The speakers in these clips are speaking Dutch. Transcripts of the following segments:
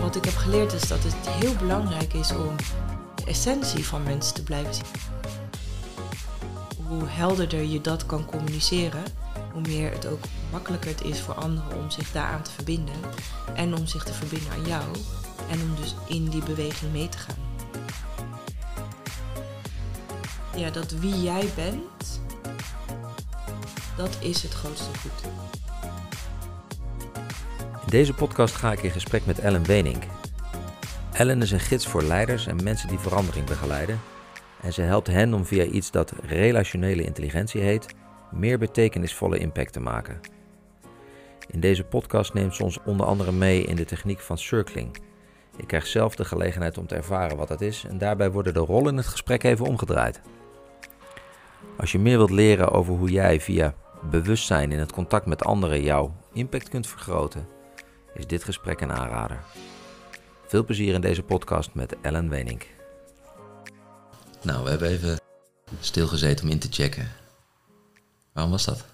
Wat ik heb geleerd is dat het heel belangrijk is om de essentie van mensen te blijven zien. Hoe helderder je dat kan communiceren, hoe meer het ook makkelijker het is voor anderen om zich daaraan te verbinden. En om zich te verbinden aan jou. En om dus in die beweging mee te gaan. Ja, dat wie jij bent, dat is het grootste goed. Deze podcast ga ik in gesprek met Ellen Wenink. Ellen is een gids voor leiders en mensen die verandering begeleiden. En ze helpt hen om via iets dat relationele intelligentie heet, meer betekenisvolle impact te maken. In deze podcast neemt ze ons onder andere mee in de techniek van circling. Ik krijg zelf de gelegenheid om te ervaren wat dat is en daarbij worden de rollen in het gesprek even omgedraaid. Als je meer wilt leren over hoe jij via bewustzijn in het contact met anderen jouw impact kunt vergroten, is dit gesprek een aanrader. Veel plezier in deze podcast met Ellen Wenink. Nou, we hebben even stilgezeten om in te checken. Waarom was dat?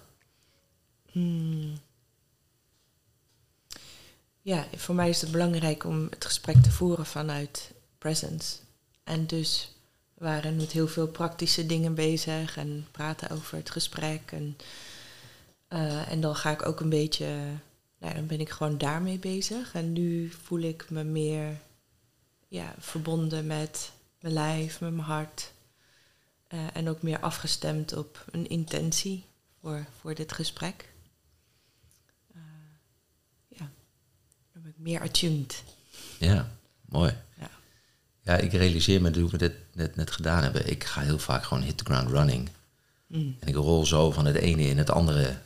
Hmm. Ja, voor mij is het belangrijk om het gesprek te voeren vanuit presence. En dus waren met heel veel praktische dingen bezig en praten over het gesprek. En, uh, en dan ga ik ook een beetje, nou, dan ben ik gewoon daarmee bezig. En nu voel ik me meer ja, verbonden met mijn lijf, met mijn hart. Uh, en ook meer afgestemd op een intentie voor, voor dit gesprek. Uh, ja, dan ben ik meer attuned. Ja, mooi. Ja. Ja, ik realiseer me hoe we dit net, net gedaan hebben. Ik ga heel vaak gewoon hit the ground running. Mm. En ik rol zo van het ene in het andere,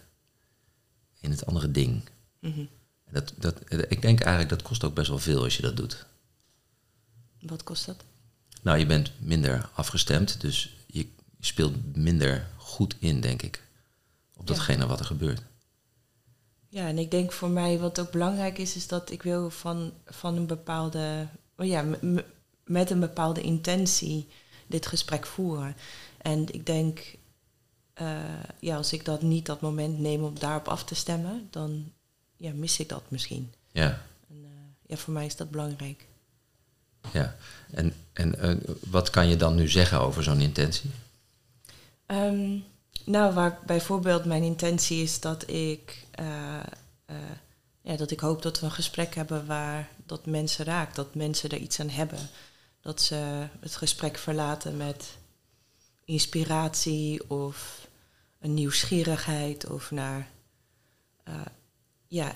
in het andere ding. Mm -hmm. dat, dat, ik denk eigenlijk dat kost ook best wel veel als je dat doet. Wat kost dat? Nou, je bent minder afgestemd, dus je speelt minder goed in, denk ik, op datgene wat er gebeurt. Ja, en ik denk voor mij wat ook belangrijk is, is dat ik wil van, van een bepaalde, oh ja, met een bepaalde intentie dit gesprek voeren. En ik denk, uh, ja, als ik dat niet dat moment neem om daarop af te stemmen, dan ja, mis ik dat misschien. Ja. En, uh, ja, voor mij is dat belangrijk. Ja, en, en uh, wat kan je dan nu zeggen over zo'n intentie? Um, nou, waar bijvoorbeeld mijn intentie is dat ik, ja, dat ik hoop dat we een gesprek hebben waar dat mensen raakt, dat mensen er iets aan hebben dat ze het gesprek verlaten met inspiratie of een nieuwsgierigheid of naar uh, ja,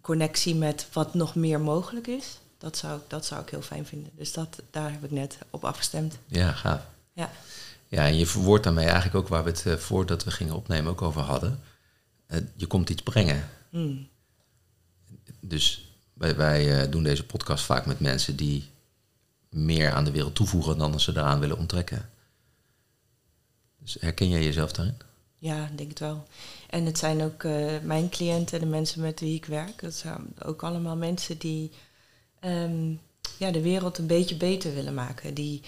connectie met wat nog meer mogelijk is. Dat zou, dat zou ik heel fijn vinden. Dus dat, daar heb ik net op afgestemd. Ja, gaaf. Ja. Ja, en je verwoordt daarmee eigenlijk ook waar we het uh, voordat we gingen opnemen ook over hadden. Uh, je komt iets brengen. Mm. Dus wij, wij doen deze podcast vaak met mensen die meer aan de wereld toevoegen dan ze eraan willen onttrekken. Dus herken jij jezelf daarin? Ja, denk het wel. En het zijn ook uh, mijn cliënten, de mensen met wie ik werk. Dat zijn ook allemaal mensen die um, ja, de wereld een beetje beter willen maken. Die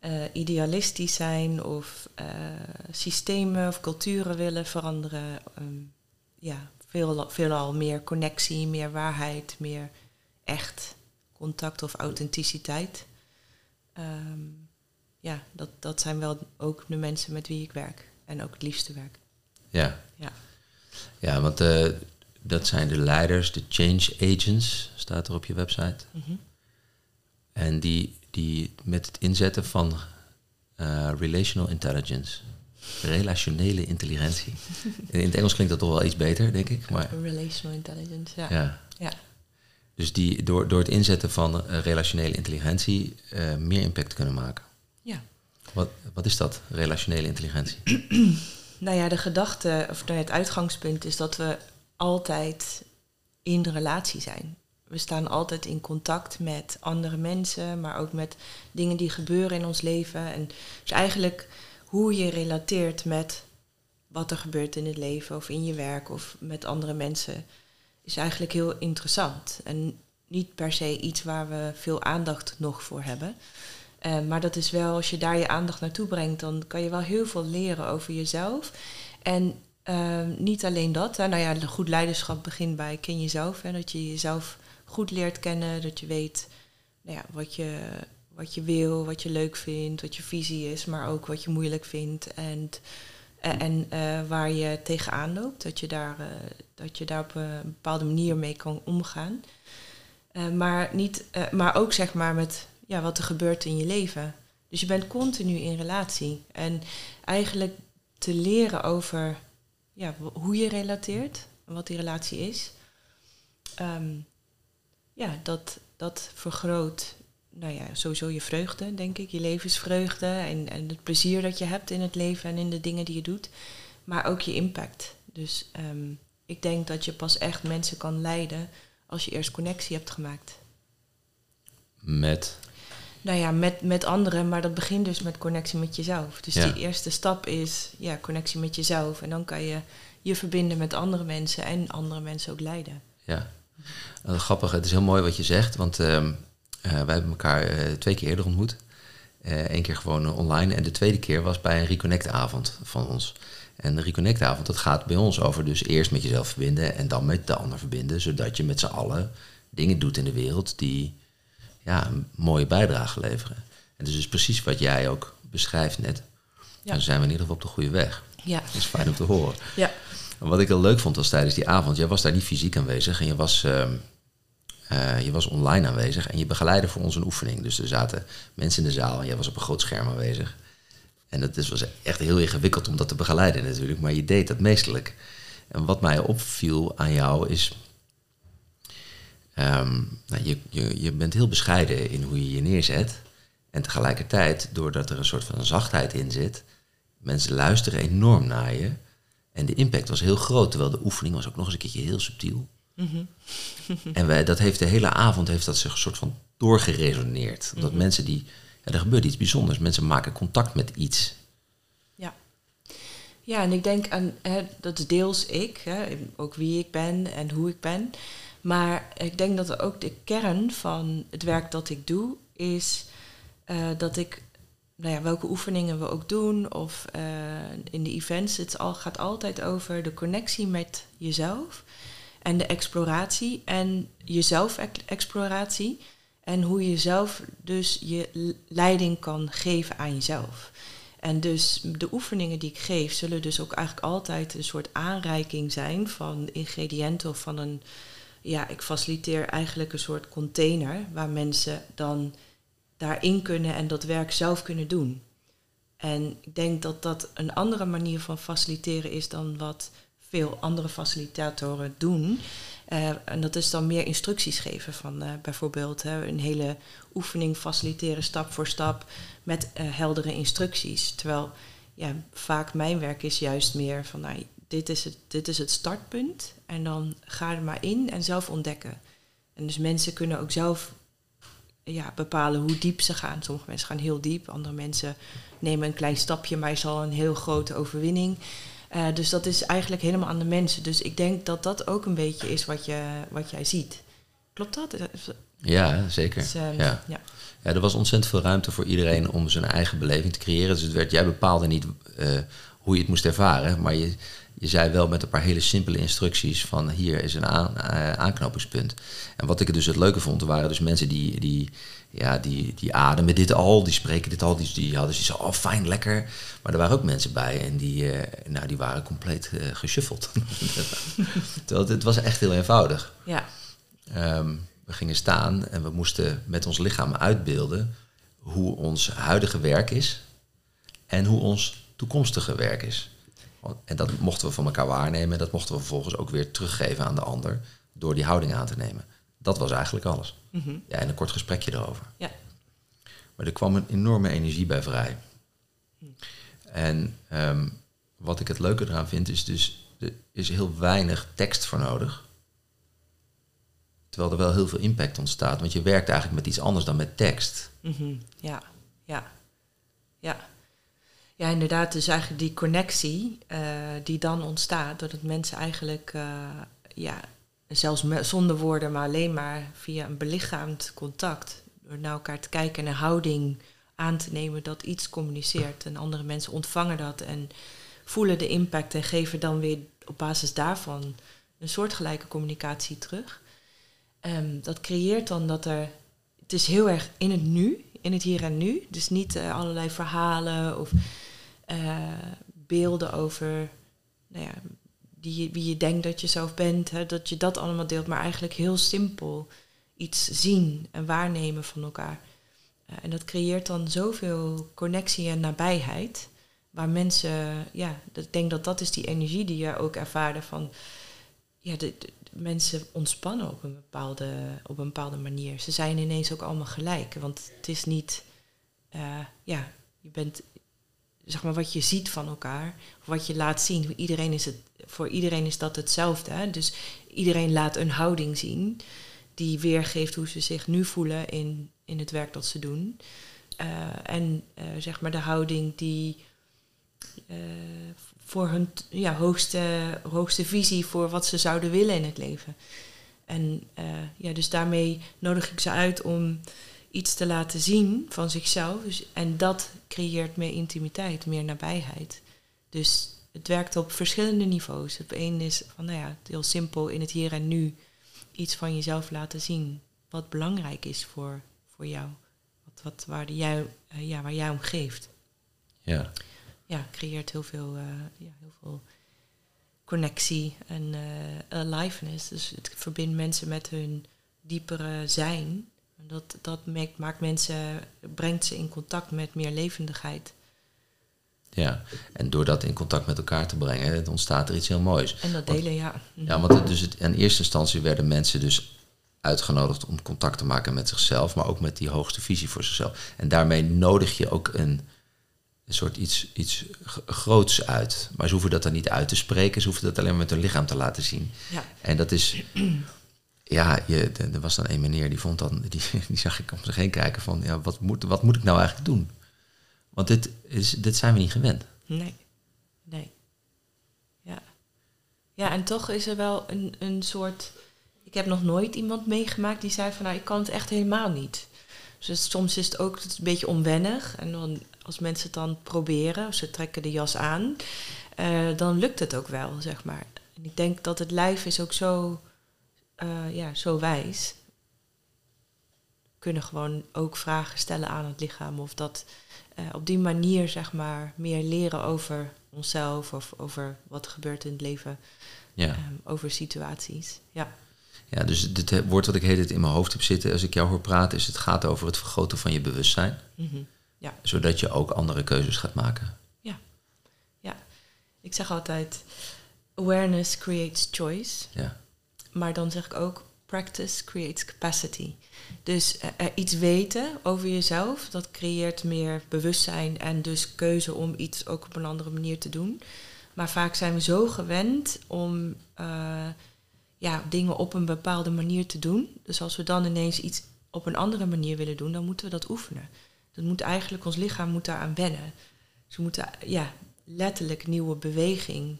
uh, idealistisch zijn of uh, systemen of culturen willen veranderen. Um, ja, veel, veelal meer connectie, meer waarheid, meer echt contact of authenticiteit. Um, ja, dat, dat zijn wel ook de mensen met wie ik werk. En ook het liefste werk. Ja. Ja, ja want uh, dat zijn de leiders, de change agents, staat er op je website. Mm -hmm. En die, die met het inzetten van uh, relational intelligence, relationele intelligentie. In het Engels klinkt dat toch wel iets beter, denk ik. Maar, relational intelligence, ja. ja. ja. Dus die door, door het inzetten van uh, relationele intelligentie uh, meer impact kunnen maken. Ja. Wat, wat is dat, relationele intelligentie? nou ja, de gedachte, of nou het uitgangspunt is dat we altijd in de relatie zijn. We staan altijd in contact met andere mensen, maar ook met dingen die gebeuren in ons leven. En dus eigenlijk hoe je relateert met wat er gebeurt in het leven of in je werk of met andere mensen is eigenlijk heel interessant. En niet per se iets waar we veel aandacht nog voor hebben. Uh, maar dat is wel, als je daar je aandacht naartoe brengt, dan kan je wel heel veel leren over jezelf. En Ehm, niet alleen dat. Nou ja, goed leiderschap begint bij ken jezelf. Hè, dat je jezelf goed leert kennen. Dat je weet nou ja, wat, je, wat je wil, wat je leuk vindt, wat je visie is, maar ook wat je moeilijk vindt. En, en eh, waar je tegenaan loopt. Dat je, daar, dat je daar op een bepaalde manier mee kan omgaan. Maar, niet, maar ook zeg maar met ja, wat er gebeurt in je leven. Dus je bent continu in relatie. En eigenlijk te leren over ja, hoe je relateert en wat die relatie is. Um, ja, dat, dat vergroot nou ja, sowieso je vreugde, denk ik. Je levensvreugde en, en het plezier dat je hebt in het leven en in de dingen die je doet. Maar ook je impact. Dus um, ik denk dat je pas echt mensen kan leiden als je eerst connectie hebt gemaakt. Met? Nou ja, met, met anderen, maar dat begint dus met connectie met jezelf. Dus die eerste stap is ja, connectie met jezelf. En dan kan je je verbinden met andere mensen en andere mensen ook leiden. Ja, uh, grappig. Het is heel mooi wat je zegt, want uh, uh, wij hebben elkaar eh, twee keer eerder ontmoet. Eén eh, keer gewoon online en de tweede keer was bij een Reconnect-avond van ons. En de Reconnect-avond, dat gaat bij ons over dus eerst met jezelf verbinden en dan met de ander verbinden, zodat je met z'n allen dingen doet in de wereld die ja, een mooie bijdrage leveren. En dat is dus precies wat jij ook beschrijft net. Ja. Dan zijn we in ieder geval op de goede weg. Ja. Dat is fijn om te horen. Ja. En wat ik heel leuk vond was tijdens die avond, jij was daar niet fysiek aanwezig en je was, uh, uh, je was online aanwezig en je begeleidde voor ons een oefening. Dus er zaten mensen in de zaal en jij was op een groot scherm aanwezig. En het was echt heel ingewikkeld om dat te begeleiden natuurlijk, maar je deed dat meestelijk. En wat mij opviel aan jou is Um, nou, je, je, je bent heel bescheiden in hoe je je neerzet. En tegelijkertijd, doordat er een soort van zachtheid in zit, mensen luisteren enorm naar je. En de impact was heel groot, terwijl de oefening was ook nog eens een keertje heel subtiel. Mm -hmm. en wij, dat heeft de hele avond heeft dat zich een soort van doorgeresoneerd. Omdat mm -hmm. mensen die, ja, er gebeurt iets bijzonders. Mensen maken contact met iets. Ja. Ja, en ik denk aan, hè, dat is deels ik, hè, ook wie ik ben en hoe ik ben. Maar ik denk dat ook de kern van het werk dat ik doe is uh, dat ik, nou ja, welke oefeningen we ook doen of uh, in de events, het al, gaat altijd over de connectie met jezelf en de exploratie en jezelf-exploratie en hoe je zelf dus je leiding kan geven aan jezelf. En dus de oefeningen die ik geef zullen dus ook eigenlijk altijd een soort aanreiking zijn van ingrediënten of van een ja, ik faciliteer eigenlijk een soort container waar mensen dan daarin kunnen en dat werk zelf kunnen doen. En ik denk dat dat een andere manier van faciliteren is dan wat veel andere facilitatoren doen. Uh, en dat is dan meer instructies geven van uh, bijvoorbeeld uh, een hele oefening faciliteren stap voor stap met heldere instructies. Terwijl ja, vaak mijn werk is juist meer van nou, dit is, het, dit is het startpunt en dan ga er maar in en zelf ontdekken. En dus mensen kunnen ook zelf ja, bepalen hoe diep ze gaan. Sommige mensen gaan heel diep, andere mensen nemen een klein stapje, maar is al een heel grote overwinning. Uh, dus dat is eigenlijk helemaal aan de mensen. Dus ik denk dat dat ook een beetje is wat, je, wat jij ziet. Klopt dat? Ja, zeker. Dus, um, ja. ja. Ja. er was ontzettend veel ruimte voor iedereen om zijn eigen beleving te creëren. Dus het werd, jij bepaalde niet uh, hoe je het moest ervaren, maar je, je zei wel met een paar hele simpele instructies van hier is een aan, uh, aanknopingspunt. En wat ik dus het leuke vond, waren dus mensen die, die, ja, die, die ademen dit al, die spreken dit al, die, die hadden zoiets oh fijn, lekker. Maar er waren ook mensen bij en die, uh, nou, die waren compleet uh, geshuffeld. Terwijl het was echt heel eenvoudig. Ja. Um, we gingen staan en we moesten met ons lichaam uitbeelden hoe ons huidige werk is en hoe ons toekomstige werk is. En dat mochten we van elkaar waarnemen en dat mochten we vervolgens ook weer teruggeven aan de ander door die houding aan te nemen. Dat was eigenlijk alles. Mm -hmm. Ja, en een kort gesprekje erover. Ja. Maar er kwam een enorme energie bij vrij. Mm. En um, wat ik het leuke eraan vind, is dus, er is heel weinig tekst voor nodig. Terwijl er wel heel veel impact ontstaat, want je werkt eigenlijk met iets anders dan met tekst. Mm -hmm. Ja, ja, ja. Ja, inderdaad, dus eigenlijk die connectie uh, die dan ontstaat, doordat mensen eigenlijk, uh, ja, zelfs zonder woorden, maar alleen maar via een belichaamd contact, door naar elkaar te kijken en een houding aan te nemen dat iets communiceert. En andere mensen ontvangen dat en voelen de impact en geven dan weer op basis daarvan een soortgelijke communicatie terug. Um, dat creëert dan dat er. Het is heel erg in het nu, in het hier en nu. Dus niet uh, allerlei verhalen of uh, beelden over nou ja, die, wie je denkt dat je zelf bent. Hè, dat je dat allemaal deelt, maar eigenlijk heel simpel iets zien en waarnemen van elkaar. Uh, en dat creëert dan zoveel connectie en nabijheid. Waar mensen, ja, ik denk dat dat is die energie die je ook ervaarde van, ja, de, mensen ontspannen op een, bepaalde, op een bepaalde manier. Ze zijn ineens ook allemaal gelijk, want het is niet, uh, ja, je bent, zeg maar, wat je ziet van elkaar, wat je laat zien. Iedereen is het, voor iedereen is dat hetzelfde. Dus iedereen laat een houding zien die weergeeft hoe ze zich nu voelen in, in het werk dat ze doen. Uh, en uh, zeg maar de houding die uh, voor hun ja, hoogste, hoogste visie voor wat ze zouden willen in het leven. En ja, dus daarmee nodig ik ze uit om iets te laten zien van zichzelf. Dus, en dat creëert meer intimiteit, meer nabijheid. Dus het werkt op verschillende niveaus. Op één is van, nou ja, heel simpel in het hier en nu iets van jezelf laten zien. Wat belangrijk is voor, voor jou. Wat, wat, waar, jij, uh, ja, waar jij om geeft. Ja. Ja, creëert heel veel, uh, ja, heel veel connectie en uh, aliveness. Dus het verbindt mensen met hun diepere zijn. Dat, dat maakt, maakt mensen, brengt ze in contact met meer levendigheid. Ja, en door dat in contact met elkaar te brengen, het ontstaat er iets heel moois. En dat delen, ja. Ja, want het, dus het, in eerste instantie werden mensen dus uitgenodigd om contact te maken met zichzelf, maar ook met die hoogste visie voor zichzelf. En daarmee nodig je ook een, een soort iets, iets groots uit. Maar ze hoeven dat dan niet uit te spreken, ze hoeven dat alleen maar met hun lichaam te laten zien. Ja. En dat is, ja, er was dan een meneer die vond dan, die, zag ik om zich heen kijken van, ja, wat moet, wat moet ik nou eigenlijk doen? Want dit, is, dit zijn we niet gewend. Nee, nee. Ja. Ja, en toch is er wel een, een soort... Ik heb nog nooit iemand meegemaakt die zei van... nou, ik kan het echt helemaal niet. Dus soms is het ook een beetje onwennig. En dan, als mensen het dan proberen, ze trekken de jas aan... Uh, dan lukt het ook wel, zeg maar. En ik denk dat het lijf is ook zo, uh, ja, zo wijs. Kunnen gewoon ook vragen stellen aan het lichaam... of dat uh, op die manier zeg maar meer leren over onszelf of over wat er gebeurt in het leven, ja. um, over situaties. Ja. Ja, dus dit woord wat ik heet in mijn hoofd heb zitten als ik jou hoor praten, is het gaat over het vergroten van je bewustzijn. Mm -hmm. ja. Zodat je ook andere keuzes gaat maken. Ja, ja. Ik zeg altijd, awareness creates choice. Ja. Maar dan zeg ik ook, practice creates capacity. Dus uh, iets weten over jezelf, dat creëert meer bewustzijn en dus keuze om iets ook op een andere manier te doen. Maar vaak zijn we zo gewend om uh, ja, dingen op een bepaalde manier te doen. Dus als we dan ineens iets op een andere manier willen doen, dan moeten we dat oefenen. Dat moet eigenlijk, ons lichaam moet daaraan wennen. Dus we moeten ja, letterlijk nieuwe beweging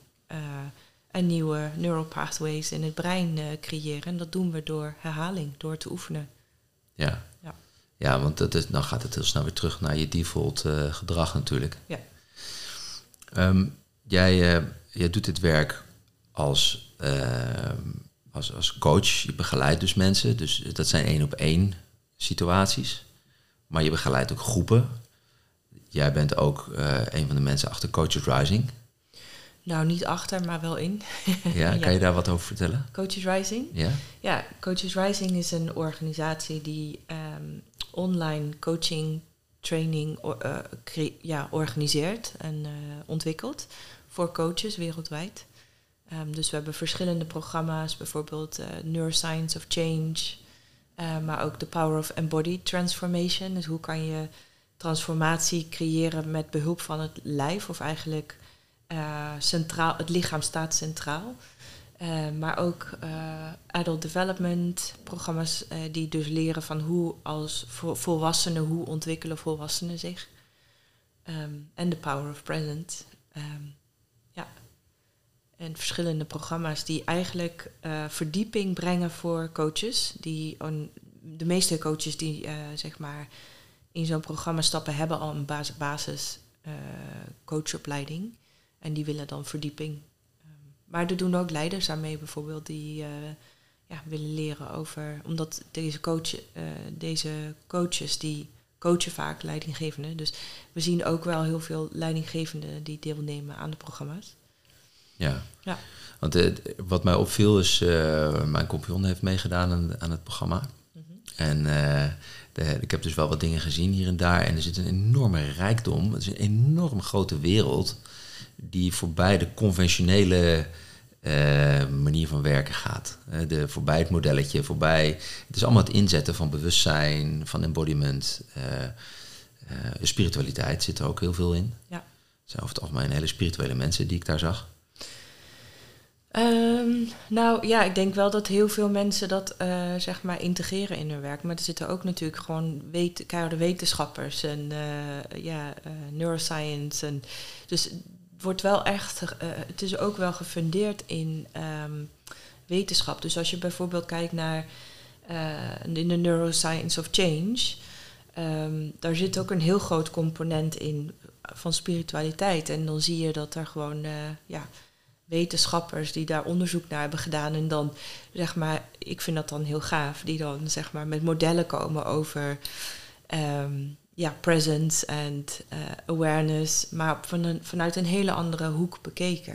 en nieuwe neural pathways in het brein uh, creëren. En dat doen we door herhaling, door te oefenen. Ja, ja. ja want dat is, dan gaat het heel snel weer terug naar je default uh, gedrag natuurlijk. Ja. Um, jij, uh, jij doet dit werk als, als, als coach. Je begeleidt dus mensen. Dus dat zijn één op één situaties. Maar je begeleidt ook groepen. Jij bent ook een van de mensen achter Coaches Rising. Nou, niet achter, maar wel in. Ja, kan je daar wat over vertellen? Coaches Rising? Ja. Ja, Coaches Rising is een organisatie die um, online coaching, training uh, ja, organiseert en uh, ontwikkelt voor coaches wereldwijd. Um, dus we hebben verschillende programma's, bijvoorbeeld uh, Neuroscience of Change, maar ook The Power of Embodied Transformation. Dus hoe kan je transformatie creëren met behulp van het lijf of eigenlijk uh, centraal, het lichaam staat centraal. Uh, maar ook uh, adult development programma's die dus leren van hoe als volwassenen, hoe ontwikkelen volwassenen zich. Um, en the power of present. Um, ja. En verschillende programma's die eigenlijk verdieping brengen voor coaches. Die de meeste coaches die zeg maar in zo'n programma stappen hebben al een basis, basis coachopleiding. En die willen dan verdieping. Ehm, maar er doen ook leiders aan mee bijvoorbeeld die eh, ja, willen leren over... Omdat deze, coach, eh, deze coaches die coachen vaak leidinggevenden. Dus we zien ook wel heel veel leidinggevenden die deelnemen aan de programma's. Ja. ja. Want uh, wat mij opviel is, uh, mijn compagnon heeft meegedaan aan, aan het programma. Mm -hmm. En uh, de, ik heb dus wel wat dingen gezien hier en daar. En er zit een enorme rijkdom. Het is een enorm grote wereld die voorbij de conventionele manier van werken gaat. de, voorbij het modelletje, voorbij... Het is allemaal het inzetten van bewustzijn, van embodiment. spiritualiteit zit er ook heel veel in. Ja. Zijn over het algemeen hele spirituele mensen die ik daar zag. Um, nou ja, ik denk wel dat heel veel mensen dat uh, zeg maar integreren in hun werk. Maar er zitten ook natuurlijk gewoon weet, keiharde wetenschappers en uh, ja, uh, neuroscience. En, dus wordt wel echt, het is ook wel gefundeerd in um, wetenschap. Dus als je bijvoorbeeld kijkt naar in de neuroscience of change, um, daar zit ook een heel groot component in van spiritualiteit. En dan zie je dat er gewoon, ja wetenschappers die daar onderzoek naar hebben gedaan. En dan zeg maar, ik vind dat dan heel gaaf, die dan zeg maar met modellen komen over um, ja, presence en uh, awareness, maar van een, vanuit een hele andere hoek bekeken.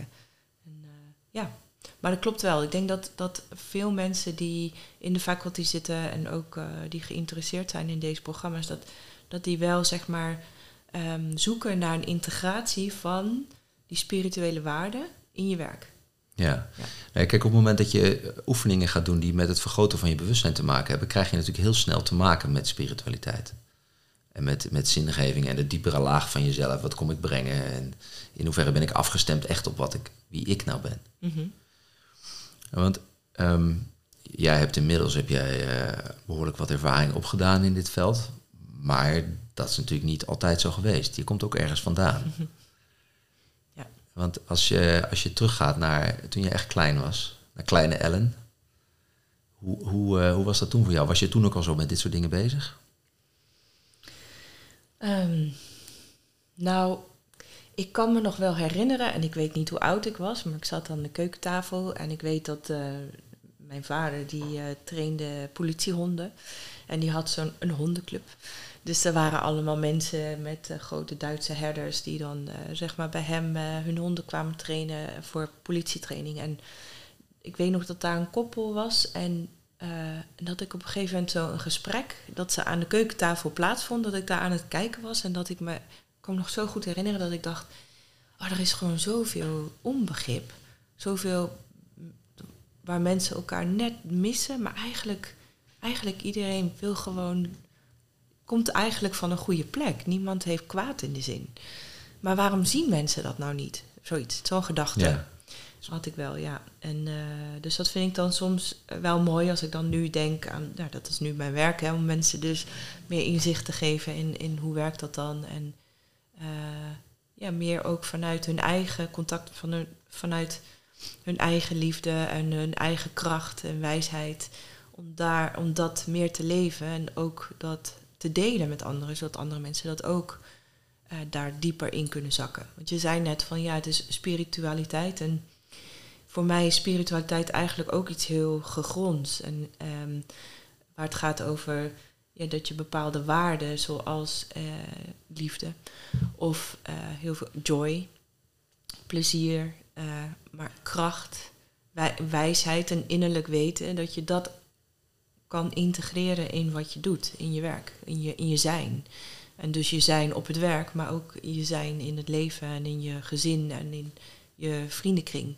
En, uh, ja, maar dat klopt wel. Ik denk dat, dat veel mensen die in de faculty zitten en ook uh, die geïnteresseerd zijn in deze programma's, dat, dat die wel zeg maar um, zoeken naar een integratie van die spirituele waarden in je werk. Ja. ja. Nee, kijk, op het moment dat je oefeningen gaat doen die met het vergroten van je bewustzijn te maken hebben, krijg je natuurlijk heel snel te maken met spiritualiteit. En met, met zingeving en de diepere laag van jezelf. Wat kom ik brengen? En in hoeverre ben ik afgestemd echt op wat ik, wie ik nou ben? Mm Want um, jij hebt inmiddels heb jij, uh, behoorlijk wat ervaring opgedaan in dit veld. Maar dat is natuurlijk niet altijd zo geweest. Je komt ook ergens vandaan. Mm Want als je, als je teruggaat naar toen je echt klein was, naar kleine Ellen, hoe, hoe, uh, hoe was dat toen voor jou? Was je toen ook al zo met dit soort dingen bezig? Um, nou, ik kan me nog wel herinneren, en ik weet niet hoe oud ik was, maar ik zat aan de keukentafel en ik weet dat uh, mijn vader die uh, trainde politiehonden en die had zo'n een hondenclub. Dus er waren allemaal mensen met uh, grote Duitse herders die dan zeg maar bij hem hun honden kwamen trainen voor politietraining. En ik weet nog dat daar een koppel was en dat ik op een gegeven moment zo een gesprek dat ze aan de keukentafel plaatsvond, dat ik daar aan het kijken was en dat ik me kon nog zo goed herinneren dat ik dacht, oh, er is gewoon zoveel onbegrip, zoveel waar mensen elkaar net missen, maar eigenlijk, eigenlijk iedereen wil gewoon komt eigenlijk van een goede plek. Niemand heeft kwaad in de zin. Maar waarom zien mensen dat nou niet? Zoiets, zo'n gedachte. Ja. Had ik wel, ja. En uh, dus dat vind ik dan soms wel mooi als ik dan nu denk aan, nou, dat is nu mijn werk, hè, om mensen dus meer inzicht te geven in, in hoe werkt dat dan. En uh, ja, meer ook vanuit hun eigen contact, van vanuit hun eigen liefde en hun eigen kracht en wijsheid. Om, daar, om dat meer te leven en ook dat te delen met anderen, zodat andere mensen dat ook daar dieper in kunnen zakken. Want je zei net van ja, het is spiritualiteit. En voor mij is spiritualiteit eigenlijk ook iets heel gegronds. En um, waar het gaat over ja, dat je bepaalde waarden, zoals uh, liefde of uh, heel veel joy, plezier, maar kracht, wij, wijsheid en innerlijk weten, dat je dat kan integreren in wat je doet, in je werk, in je, in je zijn. En dus je zijn op het werk, maar ook je zijn in het leven en in je gezin en in je vriendenkring.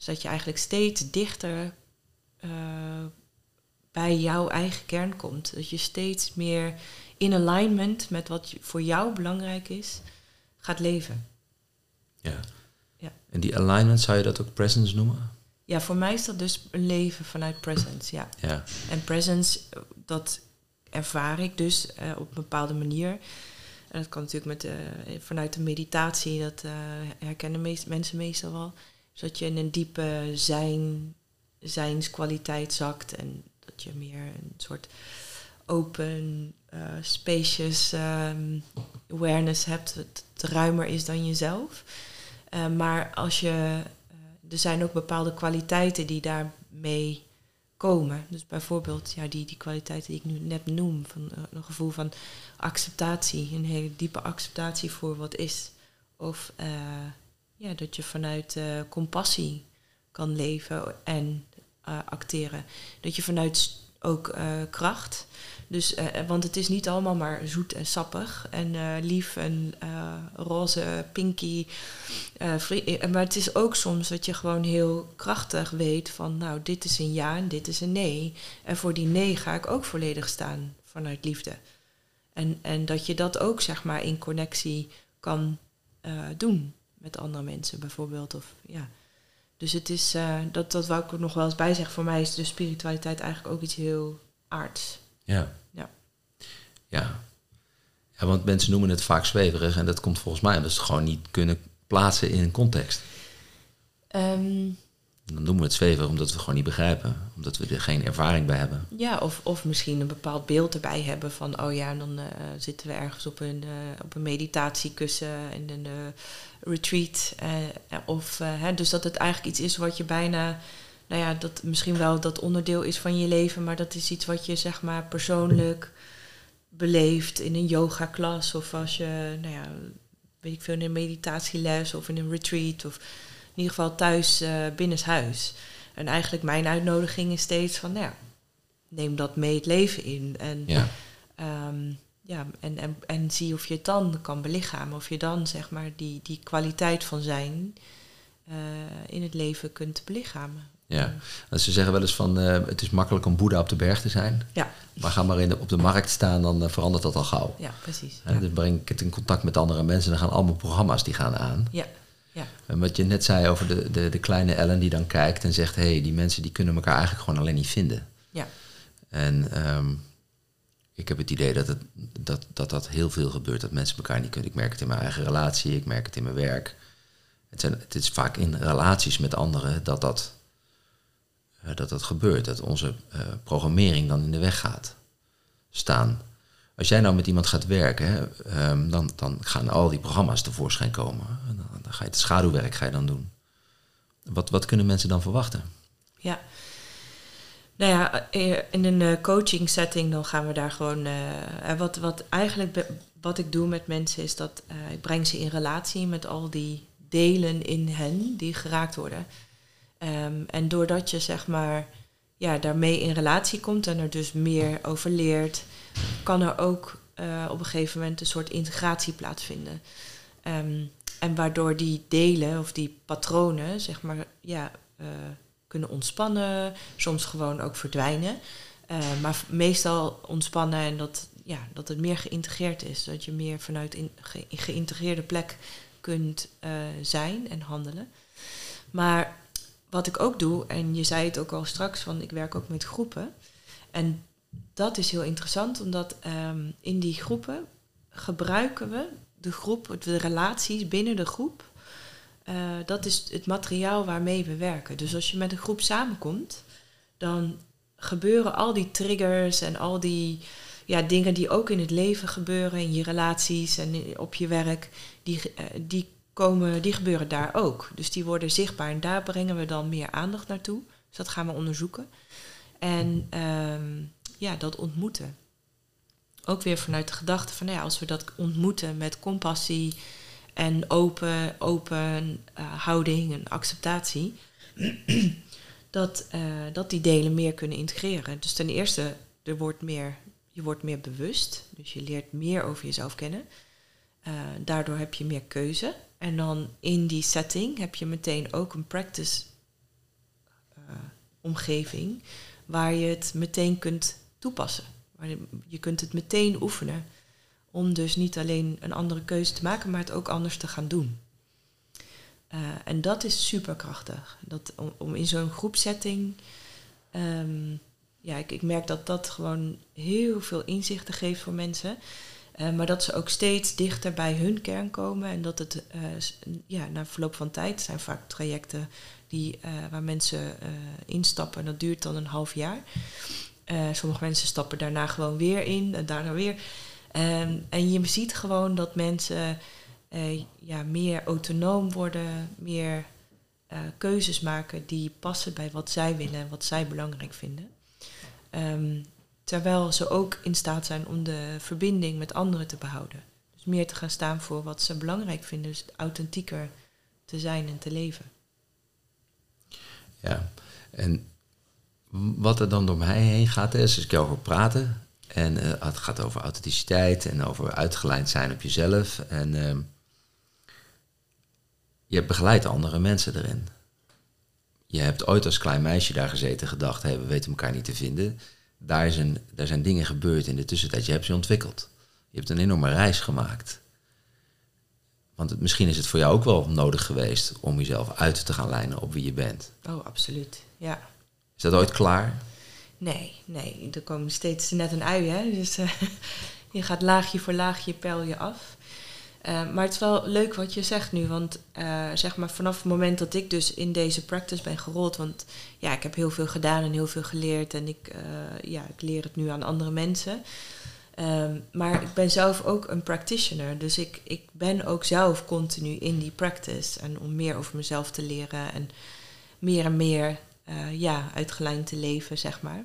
Dus dat je eigenlijk steeds dichter uh, bij jouw eigen kern komt. Dat je steeds meer in alignment met wat voor jou belangrijk is, gaat leven. Ja. ja. En die alignment zou je dat ook presence noemen? Ja, voor mij is dat dus een leven vanuit presence, ja. ja. En presence, dat ervaar ik dus uh, op een bepaalde manier. En dat kan natuurlijk met, uh, vanuit de meditatie, dat uh, herkennen meest, mensen meestal wel. Dat je in een diepe zijn, zijnskwaliteit zakt en dat je meer een soort open, spacious um, awareness hebt, dat ruimer is dan jezelf. Eh, maar als je, er zijn ook bepaalde kwaliteiten die daarmee komen. Dus bijvoorbeeld ja, die, die kwaliteiten die ik nu net noem, van een gevoel van acceptatie, een hele diepe acceptatie voor wat is. Of ja, dat je vanuit compassie kan leven en acteren. Dat je vanuit ook kracht dus, want het is niet allemaal maar zoet en sappig en lief en roze, pinky. maar het is ook soms dat je gewoon heel krachtig weet van, nou, dit is een ja en dit is een nee. En voor die nee ga ik ook volledig staan vanuit liefde. En, en dat je dat ook, zeg maar, in connectie kan doen met andere mensen bijvoorbeeld. Of, ja. Dus het is, dat, dat wou ik er nog wel eens bij zeggen, voor mij is de spiritualiteit eigenlijk ook iets heel aards. Ja. Ja. ja. Ja, want mensen noemen het vaak zweverig en dat komt volgens mij omdat ze het gewoon niet kunnen plaatsen in een context. Ehm, dan noemen we het zweverig omdat we gewoon niet begrijpen, omdat we er geen ervaring bij hebben. Ja, of, of misschien een bepaald beeld erbij hebben van, oh ja, dan uh, zitten we ergens op een, uh, op een meditatiekussen in een uh, retreat. of, hè, dus dat het eigenlijk iets is wat je bijna nou ja, dat misschien wel dat onderdeel is van je leven, maar dat is iets wat je zeg maar persoonlijk beleeft in een yoga klas of als je, nou ja, weet ik veel, in een meditatieles of in een retreat of ieder geval thuis uh, binnenshuis. En eigenlijk mijn uitnodiging is steeds van, nou ja, neem dat mee het leven in. En, ja. Um, ja, en, en, en zie of je het dan kan belichamen, of je dan zeg maar die, die kwaliteit van zijn uh, in het leven kunt belichamen. Ja, dus ze zeggen wel eens van uh, het is makkelijk om Boeddha op de berg te zijn. Ja. Maar ga maar in de, op de markt staan, dan uh, verandert dat al gauw. Ja, precies. En ja. Dan breng ik het in contact met andere mensen, dan gaan allemaal programma's die gaan aan. Ja. Ja. En wat je net zei over de, de, de kleine Ellen die dan kijkt en zegt: hé, hey, die mensen die kunnen elkaar eigenlijk gewoon alleen niet vinden. Ja. En um, ik heb het idee dat, het, dat, dat dat heel veel gebeurt, dat mensen elkaar niet kunnen. Ik merk het in mijn eigen relatie, ik merk het in mijn werk. Het, zijn, het is vaak in relaties met anderen dat dat uh, dat dat gebeurt, dat onze uh, programmering dan in de weg gaat staan. Als jij nou met iemand gaat werken, hè, um, dan, dan gaan al die programma's tevoorschijn komen. En dan, ga je het schaduwwerk ga je dan doen. Wat, wat kunnen mensen dan verwachten? Ja, nou ja, eh, in een coaching setting dan gaan we daar gewoon. Uh, wat, wat eigenlijk wat ik doe met mensen is dat ik breng ze in relatie met al die delen in hen die geraakt worden. Um, en doordat je zeg maar ja, daarmee in relatie komt en er dus meer over leert, kan er ook op een gegeven moment een soort integratie plaatsvinden. Um, en waardoor die delen of die patronen, zeg maar, ja, uh, kunnen ontspannen, soms gewoon ook verdwijnen. Uh, maar meestal ontspannen en dat, ja, dat het meer geïntegreerd is. Dat je meer vanuit een ge geïntegreerde plek kunt zijn en handelen. Maar wat ik ook doe, en je zei het ook al straks, van ik werk ook met groepen. En dat is heel interessant, omdat um, in die groepen gebruiken we de groep, de relaties binnen de groep. Uh, dat is het materiaal waarmee we werken. Dus als je met een groep samenkomt, dan gebeuren al die triggers en al die ja, dingen die ook in het leven gebeuren, in je relaties en op je werk, die, uh, die komen, die gebeuren daar ook. Dus die worden zichtbaar en daar brengen we dan meer aandacht naartoe. Dus dat gaan we onderzoeken. En um, ja, dat ontmoeten. Ook weer vanuit de gedachte van, nou ja, als we dat ontmoeten met compassie en open, open uh, houding en acceptatie, dat, uh, dat die delen meer kunnen integreren. Dus ten eerste, er wordt meer, je wordt meer bewust, dus je leert meer over jezelf kennen. Uh, daardoor heb je meer keuze. En dan in die setting heb je meteen ook een practice omgeving waar je het meteen kunt toepassen. Waar je, kunt het meteen oefenen om dus niet alleen een andere keuze te maken, maar het ook anders te gaan doen. Uh, en dat is superkrachtig. Dat, om, in zo'n groepsetting, um, ja, ik, ik merk dat dat gewoon heel veel inzichten geeft voor mensen. Uh, maar dat ze ook steeds dichter bij hun kern komen en dat het uh, ja, na verloop van tijd zijn vaak trajecten die, waar mensen instappen. Dat duurt dan een half jaar. Sommige mensen stappen daarna gewoon weer in en daarna weer. Um, en je ziet gewoon dat mensen eh, ja, meer autonoom worden, meer eh, keuzes maken die passen bij wat zij willen en wat zij belangrijk vinden. Ehm, terwijl ze ook in staat zijn om de verbinding met anderen te behouden. Dus meer te gaan staan voor wat ze belangrijk vinden, dus authentieker te zijn en te leven. Ja, en wat er dan door mij heen gaat, is als ik hoor praten. En uh, het gaat over authenticiteit en over uitgelijnd zijn op jezelf. En uh, je begeleidt andere mensen erin. Je hebt ooit als klein meisje daar gezeten gedacht, hey, we weten elkaar niet te vinden. Daar, is een, daar zijn dingen gebeurd in de tussentijd. Je hebt ze ontwikkeld. Je hebt een enorme reis gemaakt. Want het, misschien is het voor jou ook wel nodig geweest om jezelf uit te gaan lijnen op wie je bent. Oh, absoluut. Ja. Is dat ooit klaar? Nee, nee. Er komen steeds net een ui, hè. Dus uh, je gaat laagje voor laagje peil je af. Uh, maar het is wel leuk wat je zegt nu, want uh, zeg maar vanaf het moment dat ik dus in deze practice ben gerold, want ja, ik heb heel veel gedaan en heel veel geleerd en ik, ja, ik leer het nu aan andere mensen. Um, maar ik ben zelf ook een practitioner, dus ik, ik ben ook zelf continu in die practice en om meer over mezelf te leren en meer en meer uh, ja, uitgelijnd te leven, zeg maar.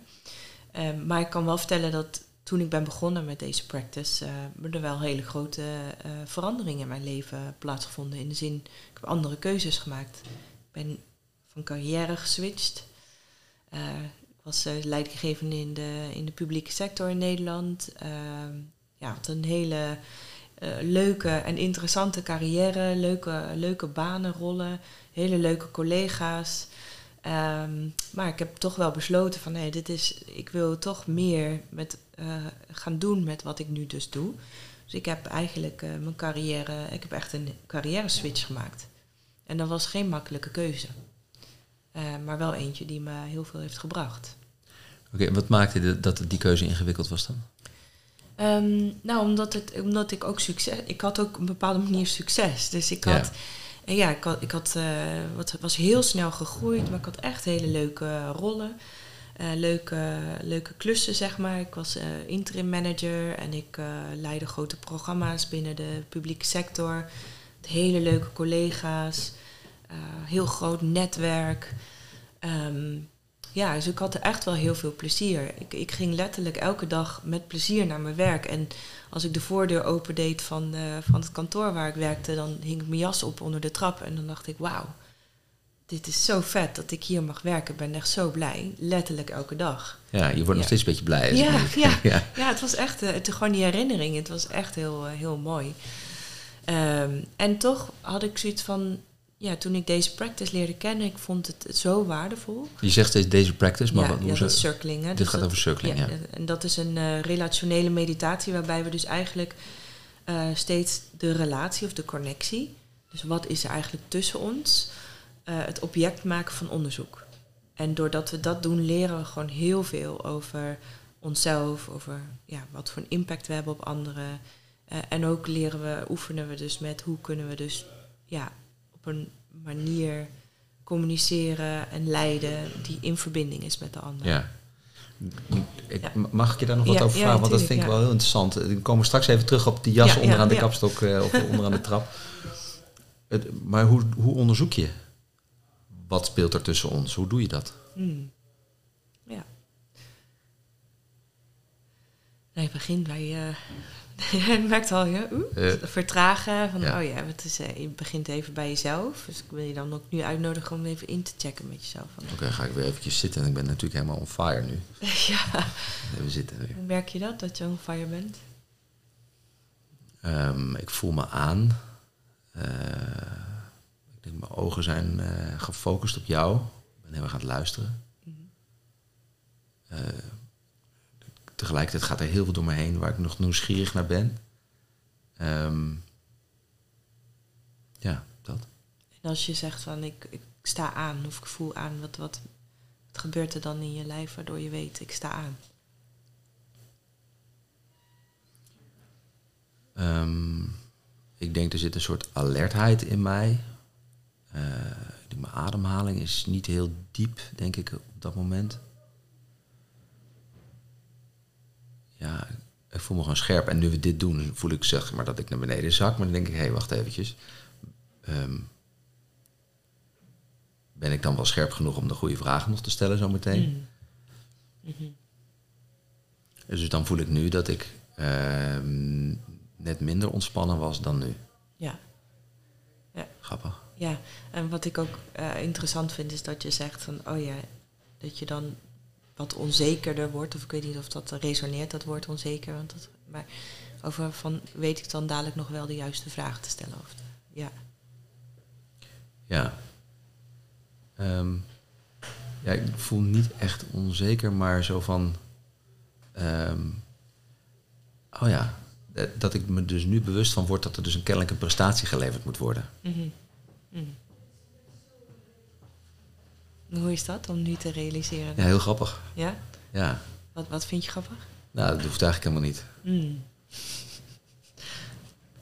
Um, maar ik kan wel vertellen dat toen ik ben begonnen met deze practice, uh, er wel hele grote uh, veranderingen in mijn leven plaatsgevonden. In de zin, ik heb andere keuzes gemaakt. Ik ben van carrière geswitcht. ik was leidinggevende in de, in de publieke sector in Nederland. Ehm, ja, had een hele leuke en interessante carrière, leuke, leuke banenrollen, hele leuke collega's. Um, maar ik heb toch wel besloten van nee, dit is, ik wil toch meer met, uh, gaan doen met wat ik nu dus doe. Dus ik heb eigenlijk uh, mijn carrière, ik heb echt een carrière switch gemaakt. En dat was geen makkelijke keuze. Uh, maar wel eentje die me heel veel heeft gebracht. Oké, okay, wat maakte de, dat die keuze ingewikkeld was dan? Um, nou, omdat, het, omdat ik ook succes... Ik had ook op een bepaalde manier succes. Dus ik had... Ja ja, ik, had, ik had, uh, wat, was heel snel gegroeid, maar ik had echt hele leuke rollen. Uh, leuke, leuke klussen, zeg maar. Ik was uh, interim manager en ik leidde grote programma's binnen de publieke sector. Hele leuke collega's, heel groot netwerk. Um, ja, dus ik had er echt wel heel veel plezier. Ik, ik ging letterlijk elke dag met plezier naar mijn werk. En als ik de voordeur opendeed van, uh, van het kantoor waar ik werkte, dan hing ik mijn jas op onder de trap. En dan dacht ik, wauw, dit is zo vet dat ik hier mag werken. Ik ben echt zo blij. Letterlijk elke dag. Ja, je wordt nog steeds een beetje blij. Ja, ja, ja. ja, het was echt, uh, het, gewoon die herinnering. Het was echt heel, uh, heel mooi. Um, en toch had ik zoiets van, ja, toen ik deze practice leerde kennen, ik vond het zo waardevol. Je zegt steeds deze practice, maar ja, wat, hoe ja, dat is circling. Hè? Dit dus gaat dat, over circling, ja. En dat is een uh, relationele meditatie waarbij we dus eigenlijk uh, steeds de relatie of de connectie, dus wat is er eigenlijk tussen ons, uh, het object maken van onderzoek. En doordat we dat doen, leren we gewoon heel veel over onszelf, over ja, wat voor een impact we hebben op anderen. en ook leren we, oefenen we dus met hoe kunnen we dus ja, op een manier communiceren en leiden die in verbinding is met de ander. Ja. Ik, ja. Mag ik je daar nog wat ja, over vragen? Ja, Want dat vind ik wel heel interessant. We komen straks even terug op die jas onderaan de kapstok uh, of onderaan de trap. Het, maar hoe, hoe onderzoek je? Wat speelt er tussen ons? Hoe doe je dat? Hmm. Ja. Nee, begin bij uh, je merkt al, ja, vertragen. Van, ja. oh ja, het is, uh, je begint even bij jezelf. Dus ik wil je dan ook nu uitnodigen om even in te checken met jezelf. Oké, okay, ga ik weer eventjes zitten. En ik ben natuurlijk helemaal on fire nu. ja. Even zitten weer. Hoe merk je dat, dat je on fire bent? Um, ik voel me aan. Uh, ik denk, mijn ogen zijn gefocust op jou. Ik ben heel erg aan het luisteren. Mm -hmm tegelijkertijd gaat er heel veel door me heen waar ik nog nieuwsgierig naar ben. Um, ja, dat. En als je zegt van ik, ik sta aan of ik voel aan, wat, wat, wat gebeurt er dan in je lijf waardoor je weet ik sta aan? Um, ik denk er zit een soort alertheid in mij. Uh, mijn ademhaling is niet heel diep, denk ik, op dat moment. Ja, ik voel me gewoon scherp. En nu we dit doen, voel ik zeg maar dat ik naar beneden zak. Maar dan denk ik, hé, hey, wacht eventjes. Ehm, ben ik dan wel scherp genoeg om de goede vragen nog te stellen zometeen? Mm. Mm Dus dan voel ik nu dat ik ehm, net minder ontspannen was dan nu. Ja. ja. Grappig. Ja, en wat ik ook uh, interessant vind is dat je zegt van, oh ja, dat je dan wat onzekerder wordt. Of ik weet niet of dat resoneert, dat woord onzeker. Want dat, maar over van weet ik dan dadelijk nog wel de juiste vraag te stellen? Of, ja. Ja. Um, ja, ik voel niet echt onzeker, maar zo van. Um, oh ja, dat ik me dus nu bewust van word dat er dus een kennelijke prestatie geleverd moet worden. Mm -hmm. Mm. Hoe is dat om nu te realiseren? Ja, heel grappig. Ja? Ja. Wat, wat vind je grappig? Nou, dat hoeft eigenlijk helemaal niet. Mm.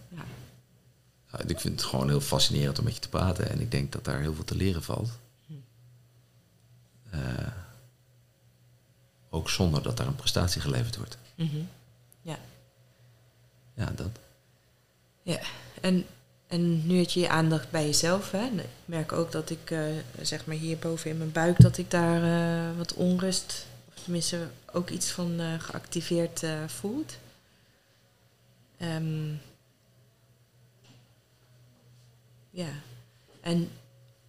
Ja. Nou, ik vind het gewoon heel fascinerend om met je te praten. En ik denk dat daar heel veel te leren valt. Mm. Uh, ook zonder dat daar een prestatie geleverd wordt. Mm -hmm. Ja. Ja, dat. Ja, en en nu had je je aandacht bij jezelf. Hè? ik merk ook dat ik, uh, zeg maar hierboven in mijn buik, dat ik daar uh, wat onrust, of tenminste ook iets van uh, geactiveerd voelt. Um, ja, en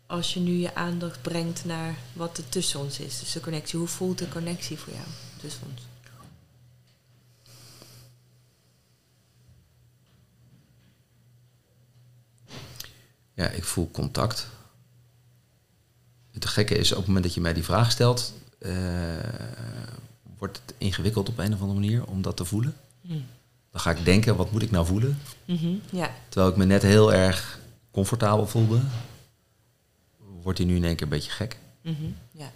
als je nu je aandacht brengt naar wat er tussen ons is, dus de connectie, hoe voelt de connectie voor jou tussen ons? Ja, ik voel contact. Het gekke is, op het moment dat je mij die vraag stelt, uh, wordt het ingewikkeld op een of andere manier om dat te voelen. Hmm. Dan ga ik denken, wat moet ik nou voelen? Mm ja. Terwijl ik me net heel erg comfortabel voelde, wordt hij nu in één keer een beetje gek. Mm ja.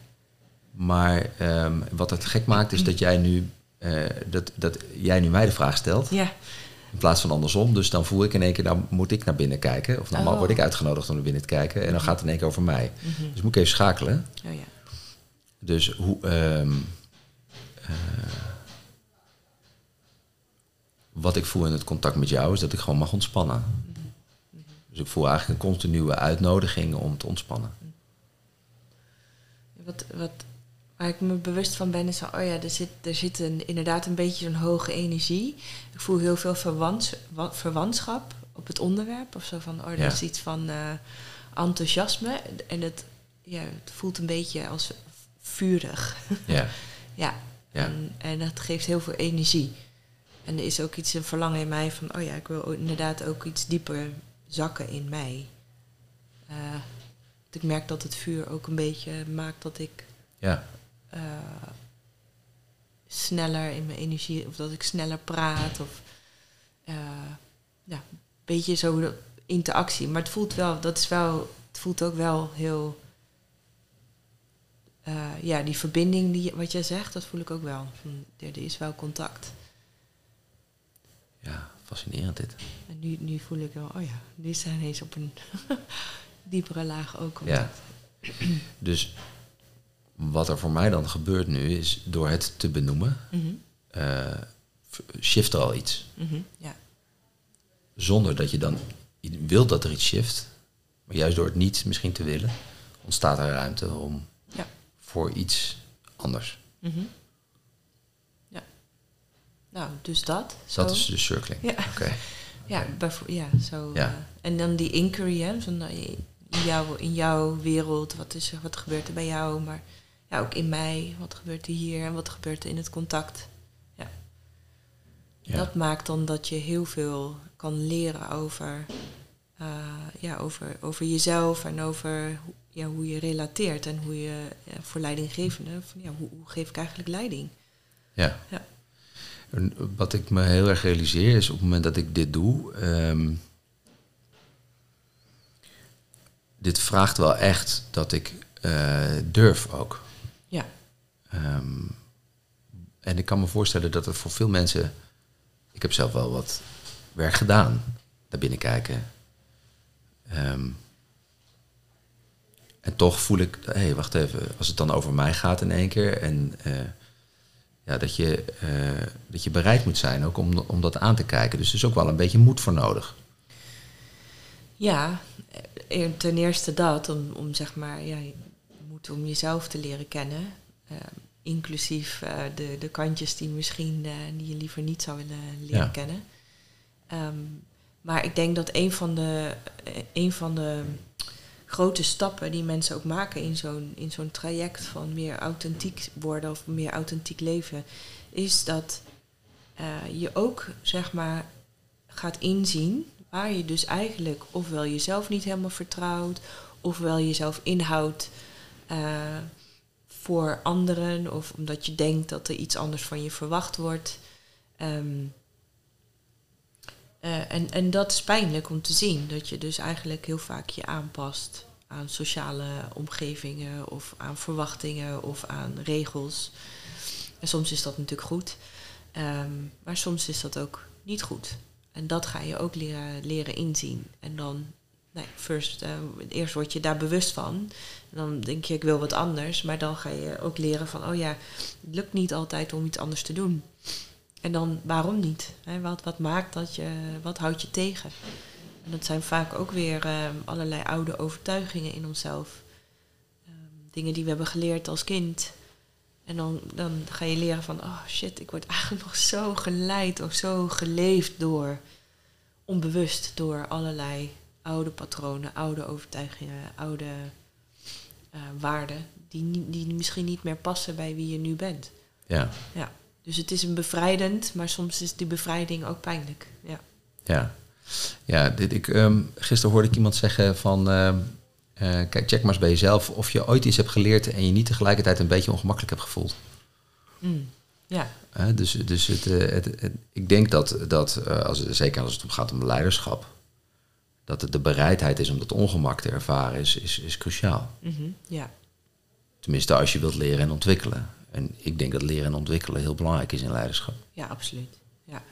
Maar um, wat het gek maakt, is dat jij nu, uh, dat, dat jij nu mij de vraag stelt. Ja. In plaats van andersom. Dus dan voel ik in één keer, dan moet ik naar binnen kijken. Of dan oh. word ik uitgenodigd om naar binnen te kijken. En dan gaat het in één keer over mij. Mhm. Dus moet ik even schakelen. Oh, ja. Dus hoe... Um, uh, wat ik voel in het contact met jou is dat ik gewoon mag ontspannen. Mhm. Mhm. Dus ik voel eigenlijk een continue uitnodiging om te ontspannen. Wat, wat Waar ik me bewust van ben is van, oh ja, er zit, er zit een, inderdaad een beetje zo'n hoge energie. Ik voel heel veel verwants, verwantschap op het onderwerp. Of zo van, oh, dat is iets van uh, enthousiasme. En het, ja, het voelt een beetje als vurig. Ja. ja. ja. En, en dat geeft heel veel energie. En er is ook iets, een verlangen in mij van, oh ja, ik wil inderdaad ook iets dieper zakken in mij. Uh, ik merk dat het vuur ook een beetje maakt dat ik ja. Uh, sneller in mijn energie, of dat ik sneller praat, of uh, ja, een beetje zo interactie. Maar het voelt wel, dat is wel, het voelt ook wel heel, uh, ja, die verbinding die wat jij zegt, dat voel ik ook wel. Van, er, er is wel contact. Ja, fascinerend dit. En nu, nu voel ik wel, oh ja, nu zijn ineens op een diepere laag ook. Ja. Dus wat er voor mij dan gebeurt nu is door het te benoemen, mm shift er al iets. Mm ja. Zonder dat je dan wilt dat er iets shift, maar juist door het niet misschien te willen, ontstaat er ruimte om ja. voor iets anders. Mm Ja. Nou, dus dat. Dat is de circling. Ja. Ja, ja, zo. Ja. Uh, en dan die inquiry, hè, van, uh, in, jouw, in jouw wereld, wat, is er, wat gebeurt er bij jou, maar ja, ook in mij, wat gebeurt er hier en wat gebeurt er in het contact. Ja. ja. Dat maakt dan dat je heel veel kan leren over, uh, ja, over, over jezelf en over ja, hoe je relateert en hoe je ja, voor leidinggevende, van, ja, hoe, hoe, geef ik eigenlijk leiding? Ja. ja. En wat ik me heel erg realiseer is op het moment dat ik dit doe, um, dit vraagt wel echt dat ik uh, durf ook. Um, en ik kan me voorstellen dat het voor veel mensen. Ik heb zelf wel wat werk gedaan, daar binnen kijken. Um, en toch voel ik, hé, hey, wacht even, als het dan over mij gaat in één keer. En uh, ja, dat, je, uh, dat je bereid moet zijn ook om, om dat aan te kijken. Dus er is ook wel een beetje moed voor nodig. Ja, ten eerste dat, om, om zeg maar, ja, moed om jezelf te leren kennen. Uh, inclusief uh, de, de kantjes die misschien die je liever niet zou willen leren ja. kennen. Um, maar ik denk dat een van de, een van de grote stappen die mensen ook maken in zo'n, in zo'n traject van meer authentiek worden of meer authentiek leven, is dat uh, je ook zeg maar gaat inzien waar je dus eigenlijk ofwel jezelf niet helemaal vertrouwt, ofwel jezelf inhoudt uh, voor anderen, of omdat je denkt dat er iets anders van je verwacht wordt. Um, uh, en, en dat is pijnlijk om te zien, dat je dus eigenlijk heel vaak je aanpast aan sociale omgevingen of aan verwachtingen of aan regels. En soms is dat natuurlijk goed, um, maar soms is dat ook niet goed. En dat ga je ook leren, leren inzien. En dan, nee, first, uh, eerst word je daar bewust van. En dan denk je, ik wil wat anders. Maar dan ga je ook leren van, oh ja, het lukt niet altijd om iets anders te doen. En dan waarom niet? wat, wat maakt dat je, wat houdt je tegen? En dat zijn vaak ook weer uh, allerlei oude overtuigingen in onszelf. Um, dingen die we hebben geleerd als kind. En dan, dan ga je leren van, oh shit, ik word eigenlijk nog zo geleid of zo geleefd door, onbewust door allerlei oude patronen, oude overtuigingen, oude uh, waarden, die, die misschien niet meer passen bij wie je nu bent. Ja. ja. Dus het is een bevrijdend, maar soms is die bevrijding ook pijnlijk. Ja, ja. ja dit, ik, um, gisteren hoorde ik iemand zeggen van... Uh, uh, kijk, check maar eens bij jezelf of je ooit iets hebt geleerd... en je niet tegelijkertijd een beetje ongemakkelijk hebt gevoeld. Mm, ja. Uh, dus dus het, het, het, ik denk dat, dat als, zeker als het gaat om leiderschap... dat het de bereidheid is om dat ongemak te ervaren is, is, is cruciaal. Mm -hmm, ja. Tenminste, als je wilt leren en ontwikkelen. En ik denk dat leren en ontwikkelen heel belangrijk is in leiderschap. Ja, absoluut. Ja.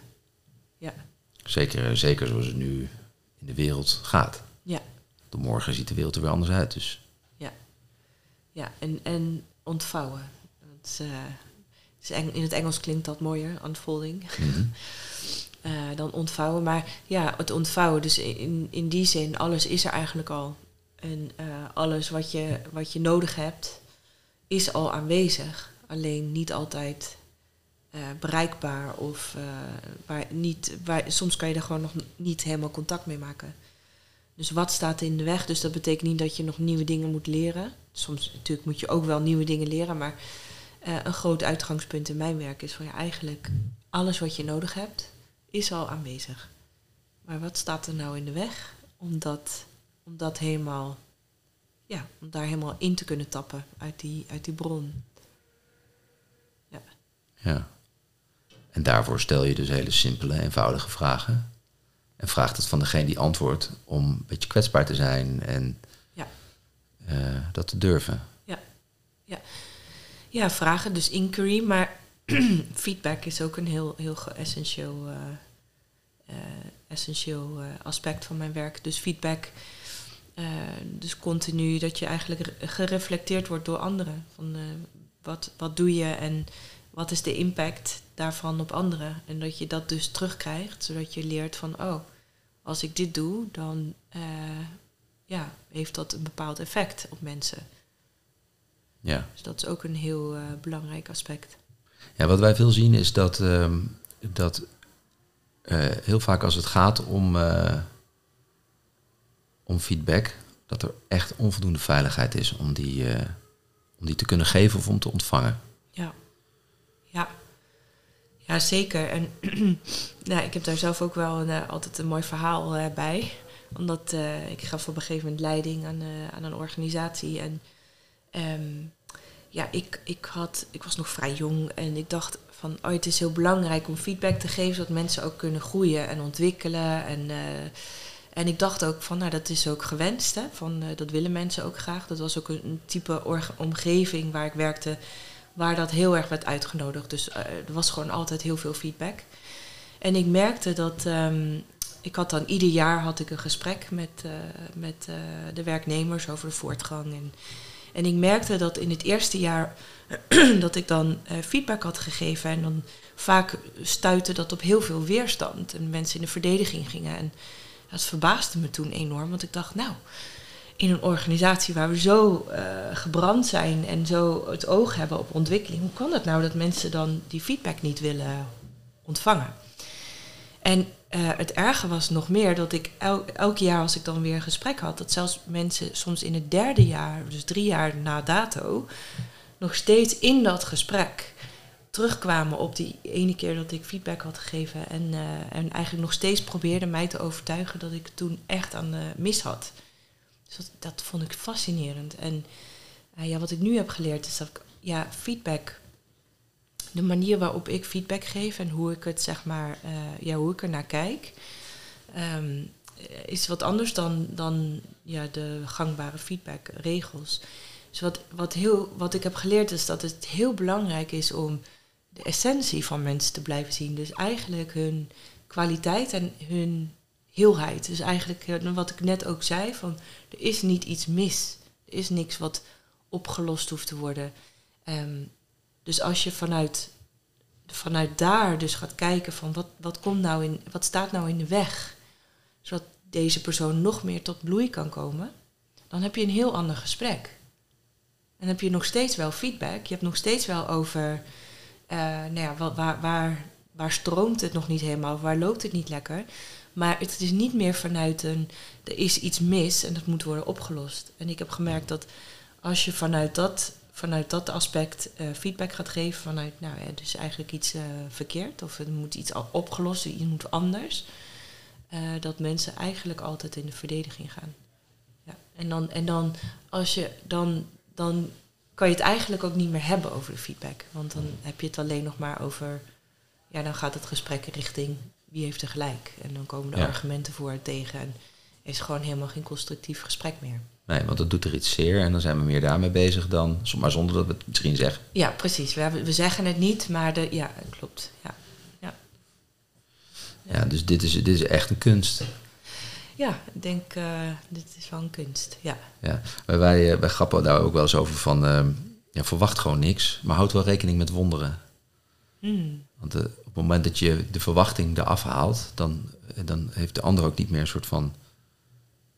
ja. Zeker, zeker zoals het nu in de wereld gaat. Ja. De morgen ziet de wereld er weer anders uit. Dus. Ja, ja en, en ontvouwen. Dat, uh, in het Engels klinkt dat mooier, unfolding. Mm -hmm. uh, dan ontvouwen. Maar ja, het ontvouwen. Dus in, in die zin, alles is er eigenlijk al. En uh, alles wat je, wat je nodig hebt, is al aanwezig alleen niet altijd uh, bereikbaar of waar niet, waar, soms kan je er gewoon nog niet helemaal contact mee maken. Dus wat staat in de weg? Dus dat betekent niet dat je nog nieuwe dingen moet leren. Soms natuurlijk moet je ook wel nieuwe dingen leren, maar een groot uitgangspunt in mijn werk is van ja, eigenlijk alles wat je nodig hebt, is al aanwezig. Maar wat staat er nou in de weg om dat, om dat helemaal, ja, om daar helemaal in te kunnen tappen uit die, uit die bron? Ja. En daarvoor stel je dus hele simpele, eenvoudige vragen. En vraagt het van degene die antwoordt om een beetje kwetsbaar te zijn en ja. uh, dat te durven. Ja. ja. Ja, vragen, dus inquiry, maar feedback is ook een heel, heel essentieel, uh, essentieel aspect van mijn werk. Dus feedback, dus continu dat je eigenlijk gereflecteerd wordt door anderen. Van wat, wat doe je en wat is de impact daarvan op anderen? En dat je dat dus terugkrijgt, zodat je leert van, oh, als ik dit doe, dan uh, ja, heeft dat een bepaald effect op mensen. Ja. Dus dat is ook een heel uh, belangrijk aspect. Ja, wat wij veel zien is dat, uh, dat heel vaak als het gaat om, om feedback, dat er echt onvoldoende veiligheid is om die, om die te kunnen geven of om te ontvangen. Ja. Ja, ja zeker. En nou, ik heb daar zelf ook wel een, altijd een mooi verhaal bij. Omdat ik gaf op een gegeven moment leiding aan, aan een organisatie. En um, ja, ik, ik, had, ik was nog vrij jong en ik dacht van... Oh, het is heel belangrijk om feedback te geven... zodat mensen ook kunnen groeien en ontwikkelen. En, en ik dacht ook van, nou, dat is ook gewenst. Hè? Van, dat willen mensen ook graag. Dat was ook een, type omgeving waar ik werkte waar dat heel erg werd uitgenodigd. Dus uh, er was gewoon altijd heel veel feedback. En ik merkte dat um, ik had dan ieder jaar had ik een gesprek met, met de werknemers over de voortgang. En, En ik merkte dat in het eerste jaar dat ik dan eh, feedback had gegeven en dan vaak stuitte dat op heel veel weerstand en mensen in de verdediging gingen. En dat verbaasde me toen enorm, want ik dacht, nou, in een organisatie waar we zo uh, gebrand zijn en zo het oog hebben op ontwikkeling, hoe kan het nou dat mensen dan die feedback niet willen ontvangen? En uh, het erge was nog meer dat ik el elk jaar als ik dan weer een gesprek had, dat zelfs mensen soms in het derde jaar, dus drie jaar na dato, nog steeds in dat gesprek terugkwamen op die ene keer dat ik feedback had gegeven. En, uh, en eigenlijk nog steeds probeerden mij te overtuigen dat ik toen echt aan de mis had. Dus dat, dat vond ik fascinerend. En uh, ja, wat ik nu heb geleerd is dat ik, ja, feedback, de manier waarop ik feedback geef en hoe ik het zeg maar, uh, ja, hoe ik er naar kijk, um, is wat anders dan, dan ja, de gangbare feedbackregels. Dus wat, wat, heel, wat ik heb geleerd is dat het heel belangrijk is om de essentie van mensen te blijven zien. Dus eigenlijk hun kwaliteit en hun heelheid. Dus eigenlijk wat ik net ook zei, van er is niet iets mis. Er is niks wat opgelost hoeft te worden. Um, dus als je vanuit, vanuit daar dus gaat kijken van wat, wat, komt nou in, wat staat nou in de weg, zodat deze persoon nog meer tot bloei kan komen, dan heb je een heel ander gesprek. En heb je nog steeds wel feedback. Je hebt nog steeds wel over, uh, nou ja, waar, waar, waar stroomt het nog niet helemaal, waar loopt het niet lekker. Maar het is niet meer vanuit een, er is iets mis en dat moet worden opgelost. En ik heb gemerkt dat als je vanuit dat, vanuit dat aspect uh, feedback gaat geven, vanuit, nou ja, dus eigenlijk iets uh, verkeerd of er moet iets opgelost, iets moet anders, uh, dat mensen eigenlijk altijd in de verdediging gaan. Ja. En, dan, en dan, als je dan dan kan je het eigenlijk ook niet meer hebben over de feedback. Want dan heb je het alleen nog maar over, ja, dan gaat het gesprek richting wie heeft er gelijk. En dan komen de ja. argumenten voor en tegen en is gewoon helemaal geen constructief gesprek meer. Nee, want dat doet er iets zeer en dan zijn we meer daarmee bezig dan, maar zonder dat we het misschien zeggen. Ja, precies. We, hebben, we zeggen het niet, maar de, ja, klopt. Ja. Ja. ja, dus dit is, dit is echt een kunst. Ja, ik denk, uh, dit is wel een kunst, ja. ja. Wij, uh, wij grappen daar ook wel eens over van, uh, ja, verwacht gewoon niks, maar houd wel rekening met wonderen. Mm. Want op het moment dat je de verwachting eraf haalt, dan, dan heeft de ander ook niet meer een soort van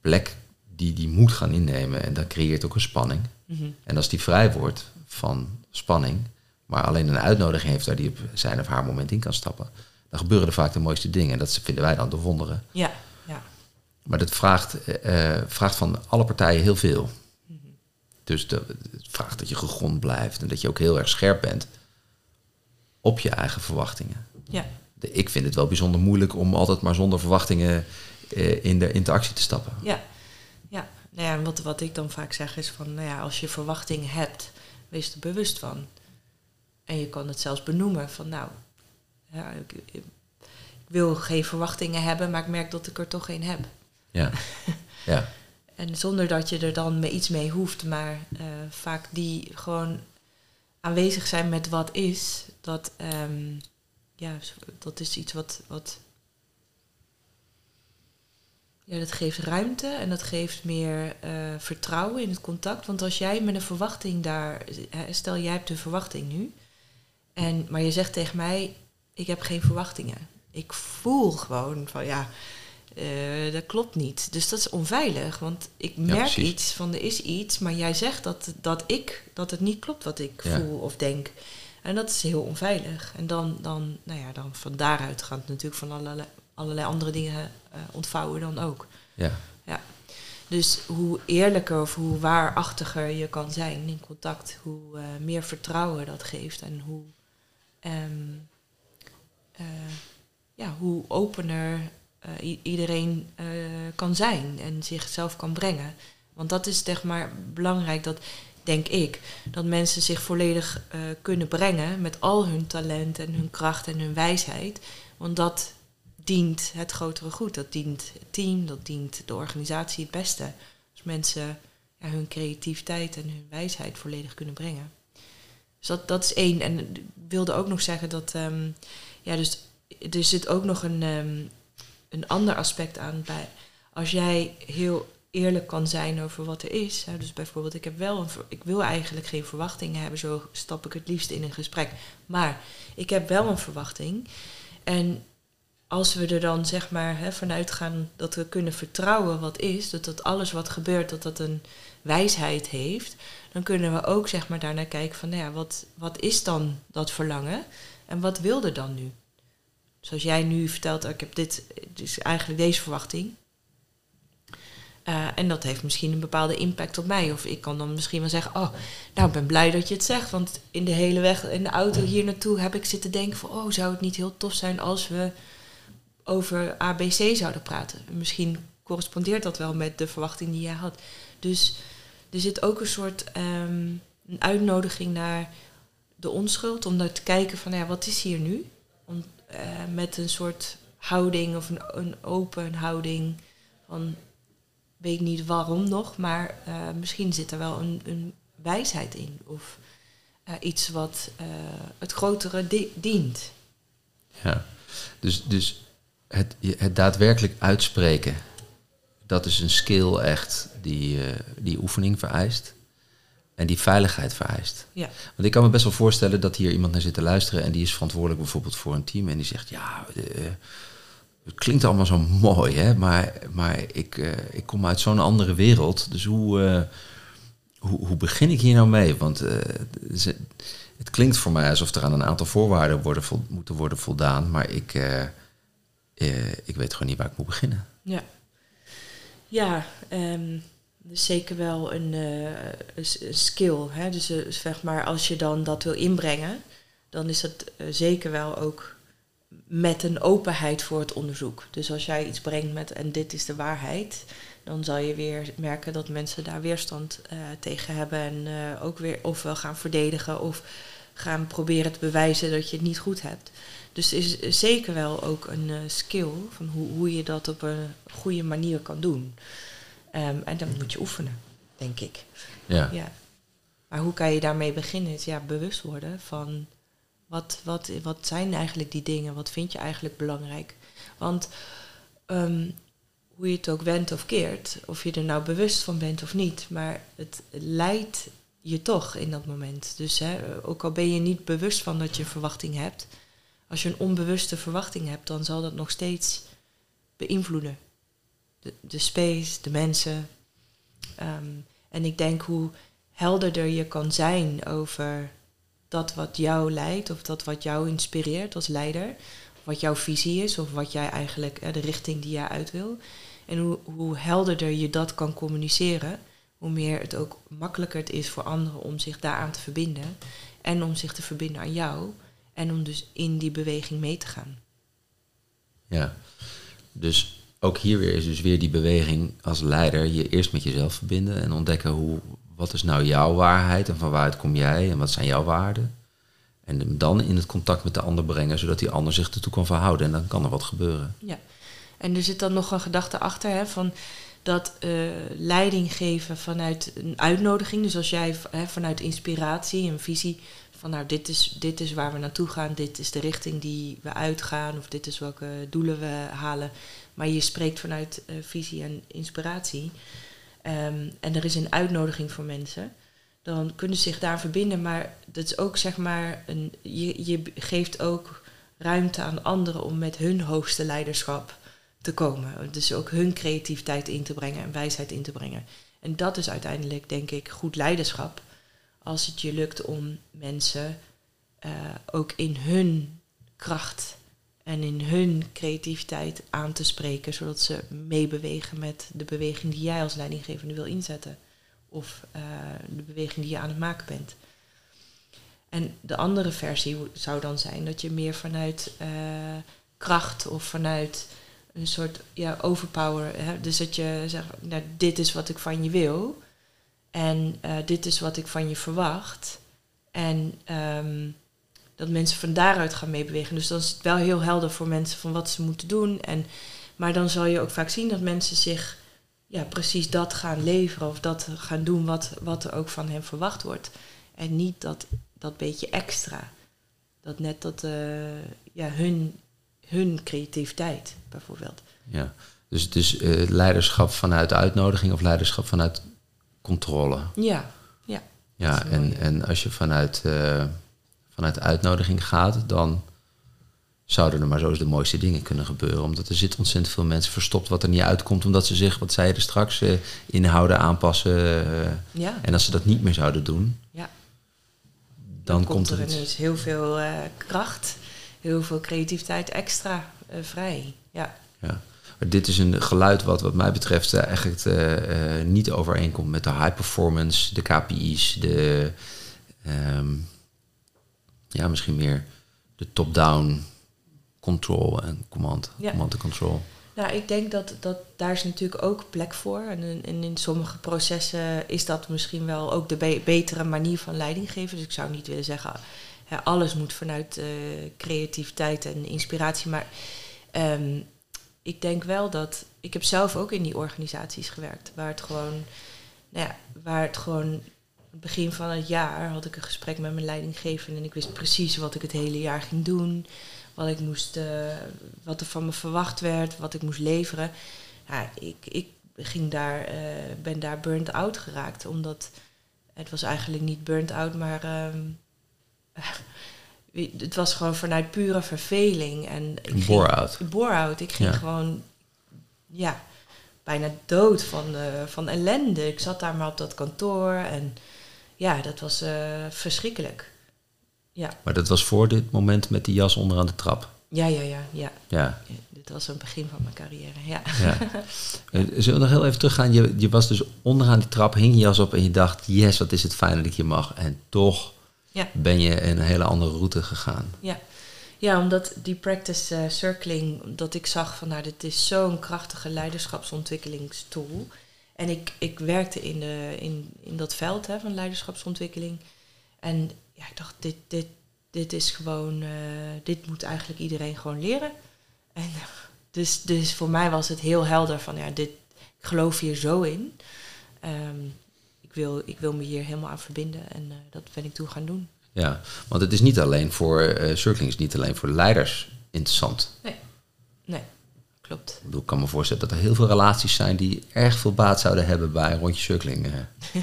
plek die die moet gaan innemen. En dat creëert ook een spanning. Mm -hmm. En als die vrij wordt van spanning, maar alleen een uitnodiging heeft waar die op zijn of haar moment in kan stappen, dan gebeuren er vaak de mooiste dingen. En dat vinden wij dan de wonderen. Ja, ja. Maar dat vraagt, uh, vraagt van alle partijen heel veel. Mm -hmm. Dus de, het vraagt dat je gegrond blijft en dat je ook heel erg scherp bent op je eigen verwachtingen. Ja. De, ik vind het wel bijzonder moeilijk om altijd maar zonder verwachtingen uh, in de interactie te stappen. Ja, ja. Nou ja wat, wat ik dan vaak zeg is van, nou ja, als je verwachtingen hebt, wees er bewust van. En je kan het zelfs benoemen van, nou, ja, ik, ik, ik wil geen verwachtingen hebben, maar ik merk dat ik er toch geen heb. Ja. ja. En zonder dat je er dan mee iets mee hoeft, maar uh, vaak die gewoon aanwezig zijn met wat is, dat, um, ja, dat is iets wat, wat. Ja, dat geeft ruimte en dat geeft meer uh, vertrouwen in het contact. Want als jij met een verwachting daar. Stel, jij hebt een verwachting nu. En, maar je zegt tegen mij: Ik heb geen verwachtingen. Ik voel gewoon van ja uh, dat klopt niet. Dus dat is onveilig, want ik merk ja, iets van er is iets, maar jij zegt dat, dat ik, dat het niet klopt wat ik ja. voel of denk. En dat is heel onveilig. En dan, dan, nou ja, dan van daaruit gaat het natuurlijk van allerlei, allerlei andere dingen uh, ontvouwen dan ook. Ja. ja. Dus hoe eerlijker of hoe waarachtiger je kan zijn in contact, hoe uh, meer vertrouwen dat geeft en hoe, um, ja, hoe opener iedereen kan zijn en zichzelf kan brengen. Want dat is zeg maar belangrijk, dat denk ik, dat mensen zich volledig uh, kunnen brengen met al hun talent en hun kracht en hun wijsheid. Want dat dient het grotere goed, dat dient het team, dat dient de organisatie het beste. Als mensen ja, hun creativiteit en hun wijsheid volledig kunnen brengen. Dus dat, dat is één. En ik wilde ook nog zeggen dat, um, ja, dus er zit ook nog een, um, een ander aspect aan bij. Als jij heel eerlijk kan zijn over wat er is. Dus bijvoorbeeld, ik, heb wel een, ik wil eigenlijk geen verwachtingen hebben, zo stap ik het liefst in een gesprek. Maar ik heb wel een verwachting. En als we er dan zeg maar hè, vanuit gaan dat we kunnen vertrouwen wat is, dat dat alles wat gebeurt, dat dat een wijsheid heeft, dan kunnen we ook zeg maar daarnaar kijken van, nou ja, wat, wat is dan dat verlangen en wat wil er dan nu? Zoals jij nu vertelt, ik heb dit, dus eigenlijk deze verwachting. Uh, en dat heeft misschien een bepaalde impact op mij. Of ik kan dan misschien wel zeggen, oh, nou, ik ben blij dat je het zegt. Want in de hele weg, in de auto hier naartoe heb ik zitten denken van, oh, zou het niet heel tof zijn als we over ABC zouden praten. Misschien correspondeert dat wel met de verwachting die jij had. Dus er zit ook een soort um, een uitnodiging naar de onschuld om naar te kijken van ja, wat is hier nu? Om, uh, met een soort houding of een, een open houding van weet niet waarom nog, maar uh, misschien zit er wel een, een wijsheid in of uh, iets wat het grotere dient. Ja, dus, dus het, het daadwerkelijk uitspreken, dat is een skill echt die, uh, die oefening vereist. En die veiligheid vereist. Ja. Want ik kan me best wel voorstellen dat hier iemand naar zit te luisteren en die is verantwoordelijk bijvoorbeeld voor een team en die zegt, ja, uh, het klinkt allemaal zo mooi, hè, maar, maar ik, uh, ik kom uit zo'n andere wereld. Dus hoe, hoe, hoe begin ik hier nou mee? Want het klinkt voor mij alsof er aan een aantal voorwaarden worden moeten worden voldaan, maar ik uh, ik weet gewoon niet waar ik moet beginnen. Ja, ja dus zeker wel een, uh, een skill. Hè? Dus uh, zeg maar, als je dan dat wil inbrengen, dan is dat zeker wel ook met een openheid voor het onderzoek. Dus als jij iets brengt met en dit is de waarheid, dan zal je weer merken dat mensen daar weerstand tegen hebben en ook weer ofwel gaan verdedigen of gaan proberen te bewijzen dat je het niet goed hebt. Dus het is zeker wel ook een uh, skill van hoe, hoe je dat op een goede manier kan doen. Um, en dan moet je oefenen, denk ik. Ja. ja. Maar hoe kan je daarmee beginnen? Is ja, bewust worden van wat, wat, wat zijn eigenlijk die dingen? Wat vind je eigenlijk belangrijk? Want um, hoe je het ook wendt of keert, of je er nou bewust van bent of niet, maar het leidt je toch in dat moment. Dus hè, ook al ben je niet bewust van dat je een verwachting hebt, als je een onbewuste verwachting hebt, dan zal dat nog steeds beïnvloeden. De, de space, de mensen. Um, en ik denk hoe helderder je kan zijn over dat wat jou leidt, of dat wat jou inspireert als leider, wat jouw visie is, of wat jij eigenlijk, de richting die jij uit wil. En hoe, hoe helderder je dat kan communiceren, hoe meer het ook makkelijker het is voor anderen om zich daaraan te verbinden en om zich te verbinden aan jou. En om dus in die beweging mee te gaan. Ja, dus ook hier weer is dus weer die beweging als leider je eerst met jezelf verbinden en ontdekken hoe, wat is nou jouw waarheid en van waaruit kom jij en wat zijn jouw waarden. En hem dan in het contact met de ander brengen, zodat die ander zich ertoe kan verhouden en dan kan er wat gebeuren. Ja, en er zit dan nog een gedachte achter hè, van dat uh, leiding geven vanuit een uitnodiging. Dus als jij hè, vanuit inspiratie, een visie van nou, dit is, dit is waar we naartoe gaan, dit is de richting die we uitgaan, of dit is welke doelen we halen. Maar je spreekt vanuit uh, visie en inspiratie. Um, en er is een uitnodiging voor mensen. Dan kunnen ze zich daar verbinden, maar dat is ook zeg maar, een, je, je geeft ook ruimte aan anderen om met hun hoogste leiderschap te komen. Dus ook hun creativiteit in te brengen en wijsheid in te brengen. En dat is uiteindelijk, denk ik, goed leiderschap als het je lukt om mensen uh, ook in hun kracht en in hun creativiteit aan te spreken, zodat ze meebewegen met de beweging die jij als leidinggevende wil inzetten. Of uh, de beweging die je aan het maken bent. En de andere versie zou dan zijn dat je meer vanuit uh, kracht of vanuit een soort ja, overpower. Hè? Dus dat je zegt, nou, dit is wat ik van je wil. En uh, dit is wat ik van je verwacht. En um, dat mensen van daaruit gaan meebewegen. Dus dan is het wel heel helder voor mensen van wat ze moeten doen. En, maar dan zal je ook vaak zien dat mensen zich ja, precies dat gaan leveren of dat gaan doen wat, wat er ook van hen verwacht wordt. En niet dat, dat beetje extra. Dat net dat uh, ja, hun, hun creativiteit bijvoorbeeld. Ja, Dus, dus uh, leiderschap vanuit uitnodiging of leiderschap vanuit controle? Ja, ja. Ja, en, en als je vanuit, uh, vanuit uitnodiging gaat, dan zouden er maar zo eens de mooiste dingen kunnen gebeuren. Omdat er zit ontzettend veel mensen verstopt wat er niet uitkomt, omdat ze zich, wat zei je er straks, uh, inhouden, aanpassen. ja. En als ze dat niet meer zouden doen, ja. dan, dan komt er ineens iets. heel veel kracht, heel veel creativiteit extra vrij. Ja. ja. Maar dit is een geluid wat wat mij betreft uh, eigenlijk uh, uh, niet overeenkomt met de high performance, de KPI's, de um, ja, misschien meer de top-down control en command, ja. command and control. Nou, ik denk dat, dat daar is natuurlijk ook plek voor. En in, en in sommige processen is dat misschien wel ook de be betere manier van leiding geven. Dus ik zou niet willen zeggen, alles moet vanuit creativiteit en inspiratie. Maar um, ik denk wel dat. Ik heb zelf ook in die organisaties gewerkt. Waar het gewoon. Nou ja, waar het gewoon. Begin van het jaar had ik een gesprek met mijn leidinggevende. En ik wist precies wat ik het hele jaar ging doen. Wat, ik moest, uh, wat er van me verwacht werd. Wat ik moest leveren. Ja, ik, ik ging daar, uh, ben daar burnt out geraakt. Omdat. Het was eigenlijk niet burnt out, maar. Um, het was gewoon vanuit pure verveling. En ik bore-out. Ik ging Ja. gewoon, ja, bijna dood van, eh, van ellende. Ik zat daar maar op dat kantoor en ja, dat was eh, verschrikkelijk. Ja, Maar dat was voor dit moment met die jas onderaan de trap. ja, ja, ja. ja. Ja. Ja, Dit was een begin van mijn carrière, ja. ja. Eh, Zullen we nog heel even teruggaan? Je, je was dus onderaan die trap, hing je jas op en je dacht, yes, wat is het fijn dat ik hier mag. En toch Ja. ben je een hele andere route gegaan. Ja, ja omdat die practice eh, circling, dat ik zag van nou, dit is zo'n krachtige leiderschapsontwikkelingstool. En ik, ik werkte in, de, in, in dat veld hè, van leiderschapsontwikkeling. En ja, ik dacht, dit, dit, dit is gewoon, eh, dit moet eigenlijk iedereen gewoon leren. En dus, dus voor mij was het heel helder van ja, dit, ik geloof hier zo in. Ehm, wil, ik wil me hier helemaal aan verbinden en eh, dat ben ik toen gaan doen. Ja, want het is niet alleen voor, eh circling is niet alleen voor leiders interessant. Nee, klopt. Ik, bedoel, ik kan me voorstellen dat er heel veel relaties zijn die erg veel baat zouden hebben bij een rondje circling. eh.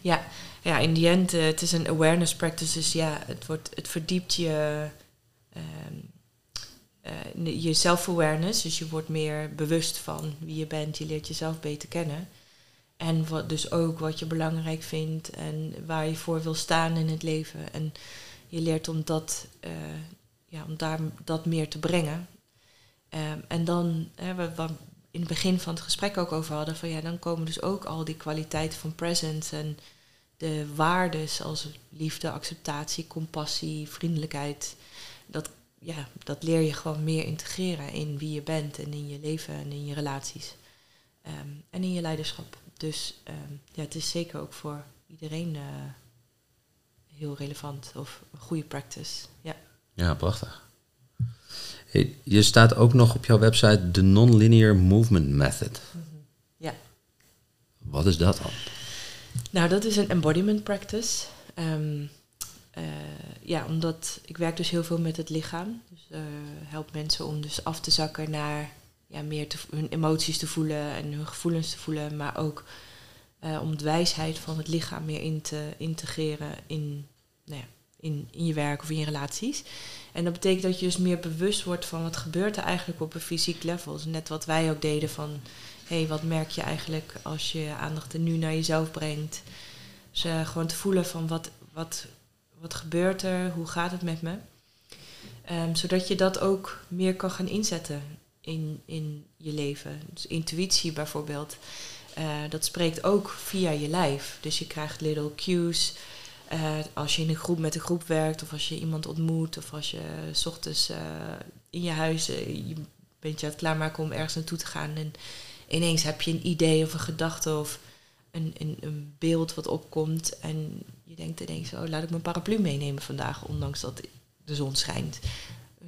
Ja, ja in die end, het is een awareness practice, dus ja, het, wordt, het verdiept je, ehm, eh, je self-awareness, dus je wordt meer bewust van wie je bent, je leert jezelf beter kennen. En wat, dus ook wat je belangrijk vindt en waar je voor wil staan in het leven. En je leert om dat, eh, ja, om daar dat meer te brengen. Ehm, en dan, hè, we, in het begin van het gesprek ook over hadden, van ja, dan komen dus ook al die kwaliteiten van presence en de waarden zoals liefde, acceptatie, compassie, vriendelijkheid. Dat, ja, dat leer je gewoon meer integreren in wie je bent en in je leven en in je relaties. Ehm, en in je leiderschap. Dus ehm, ja, het is zeker ook voor iedereen eh, heel relevant of een goede practice. Ja. Ja, prachtig. Hey, je staat ook nog op jouw website de Non-Linear Movement Method. ja. Wat is dat dan? Nou, dat is een embodiment practice. Ehm, eh, ja, omdat ik werk dus heel veel met het lichaam. Dus eh help mensen om dus af te zakken naar ja, meer te, hun emoties te voelen en hun gevoelens te voelen. Maar ook eh, om de wijsheid van het lichaam meer in te integreren in, nou ja, in, in je werk of in je relaties. En dat betekent dat je dus meer bewust wordt van wat gebeurt er eigenlijk op een fysiek level. Dus net wat wij ook deden van, hé, hey, wat merk je eigenlijk als je aandacht er nu naar jezelf brengt. Dus eh, gewoon te voelen van wat, wat, wat gebeurt er, hoe gaat het met me. Ehm, zodat je dat ook meer kan gaan inzetten in, in je leven. Dus intuïtie bijvoorbeeld, eh, dat spreekt ook via je lijf. Dus je krijgt little cues. eh, als je in een groep met een groep werkt, of als je iemand ontmoet, of als je eh, s ochtends in je huis je bent je aan het klaarmaken om ergens naartoe te gaan. En ineens heb je een idee of een gedachte of een, een, een beeld wat opkomt. En je denkt ineens, oh, laat ik mijn paraplu meenemen vandaag, ondanks dat de zon schijnt.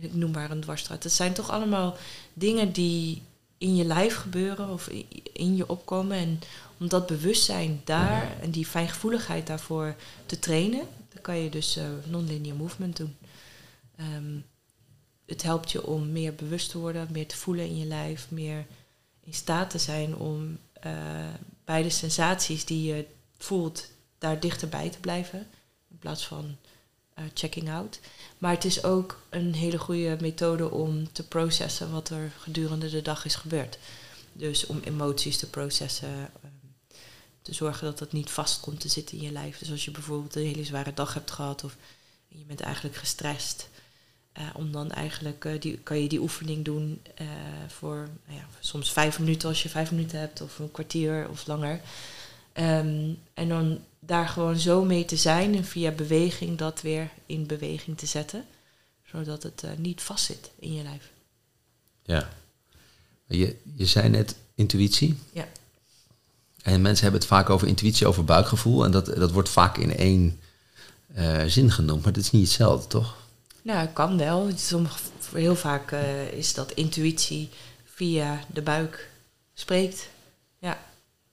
Ik noem maar een dwarsstraat. Het zijn toch allemaal dingen die in je lijf gebeuren of in je opkomen. En om dat bewustzijn daar en die fijngevoeligheid daarvoor te trainen, dan kan je dus eh, non-linear movement doen. Ehm, het helpt je om meer bewust te worden, meer te voelen in je lijf, meer in staat te zijn om uh, bij de sensaties die je voelt, daar dichterbij te blijven. In plaats van uh, checking out. Maar het is ook een hele goede methode om te processen wat er gedurende de dag is gebeurd. Dus om emoties te processen, ehm, te zorgen dat dat niet vast komt te zitten in je lijf. Dus als je bijvoorbeeld een hele zware dag hebt gehad of je bent eigenlijk gestrest, uh, om dan eigenlijk, die, kan je die oefening doen voor nou ja, soms vijf minuten als je vijf minuten hebt, of een kwartier of langer. Um, en dan daar gewoon zo mee te zijn en via beweging dat weer in beweging te zetten, zodat het niet vastzit in je lijf. Ja. Je, je zei net intuïtie. Ja. En mensen hebben het vaak over intuïtie, over buikgevoel. En dat, dat wordt vaak in één zin genoemd, maar dat is niet hetzelfde, toch? Nou, kan wel. Sommige, heel vaak uh, is dat intuïtie via de buik spreekt. Ja,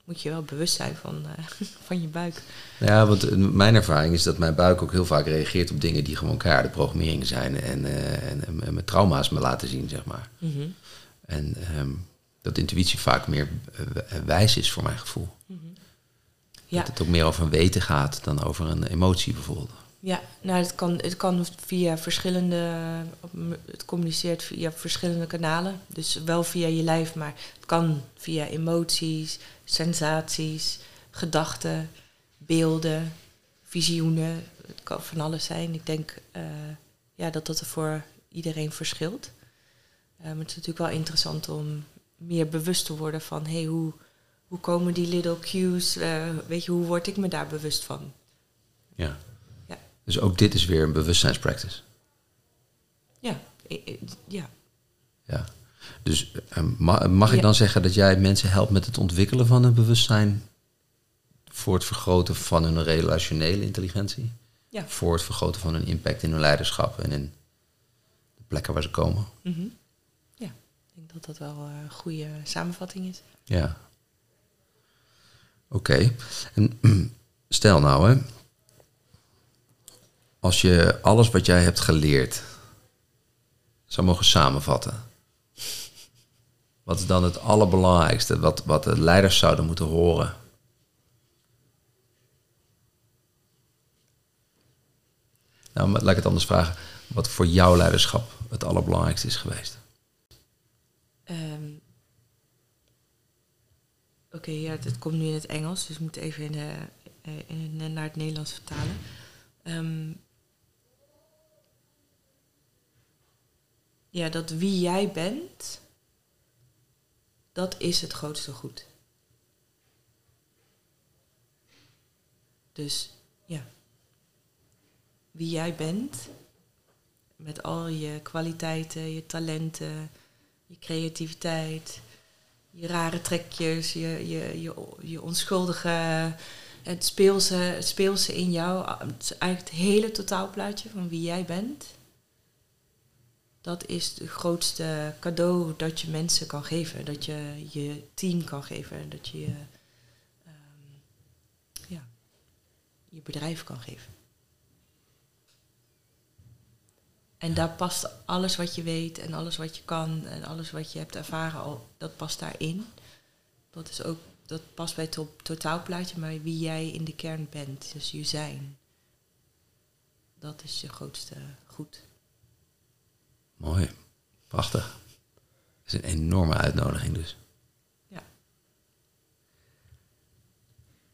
moet je wel bewust zijn van, uh, van je buik. Ja, want mijn ervaring is dat mijn buik ook heel vaak reageert op dingen die gewoon de programmering zijn en, uh, en, en, mijn trauma's me laten zien, zeg maar. Mm -hmm. En um, dat intuïtie vaak meer wijs is voor mijn gevoel. Mm -hmm. Ja. Dat het ook meer over een weten gaat dan over een emotie bijvoorbeeld. Ja, nou, het kan, het kan via verschillende. Het communiceert via verschillende kanalen. Dus wel via je lijf, maar het kan via emoties, sensaties, gedachten, beelden, visioenen. Het kan van alles zijn. Ik denk uh, ja, dat dat er voor iedereen verschilt. Uh, maar het is natuurlijk wel interessant om meer bewust te worden van hey, hoe, hoe komen die little cues? Uh, weet je, hoe word ik me daar bewust van? Ja. Dus ook dit is weer een bewustzijnspractice. Ja, ja. Ja. Dus mag, mag ik dan zeggen dat jij mensen helpt met het ontwikkelen van een bewustzijn voor het vergroten van hun relationele intelligentie? Ja. Voor het vergroten van hun impact in hun leiderschap en in de plekken waar ze komen? Mm -hmm. Ja, ik denk dat dat wel een goede samenvatting is. Ja. Oké. Okay. En stel nou, hè als je alles wat jij hebt geleerd zou mogen samenvatten, wat is dan het allerbelangrijkste wat, wat de leiders zouden moeten horen? Nou, laat ik het anders vragen. Wat voor jouw leiderschap het allerbelangrijkste is geweest? Um, Oké, ja, het komt nu in het Engels, dus ik moet even in de, in, naar het Nederlands vertalen. Um, ja, dat wie jij bent, dat is het grootste goed. Dus ja, wie jij bent, met al je kwaliteiten, je talenten, je creativiteit, je rare trekjes, je, je, je, je onschuldige, het speelse, speelse in jou, eigenlijk het hele totaalplaatje van wie jij bent dat is het grootste cadeau dat je mensen kan geven. Dat je je team kan geven. Dat je um, ja, je bedrijf kan geven. En daar past alles wat je weet en alles wat je kan en alles wat je hebt ervaren al, dat past daarin. Dat is ook, dat past bij het to totaalplaatje, maar wie jij in de kern bent, dus je zijn. Dat is je grootste goed. Mooi. Prachtig. Dat is een enorme uitnodiging dus. Ja.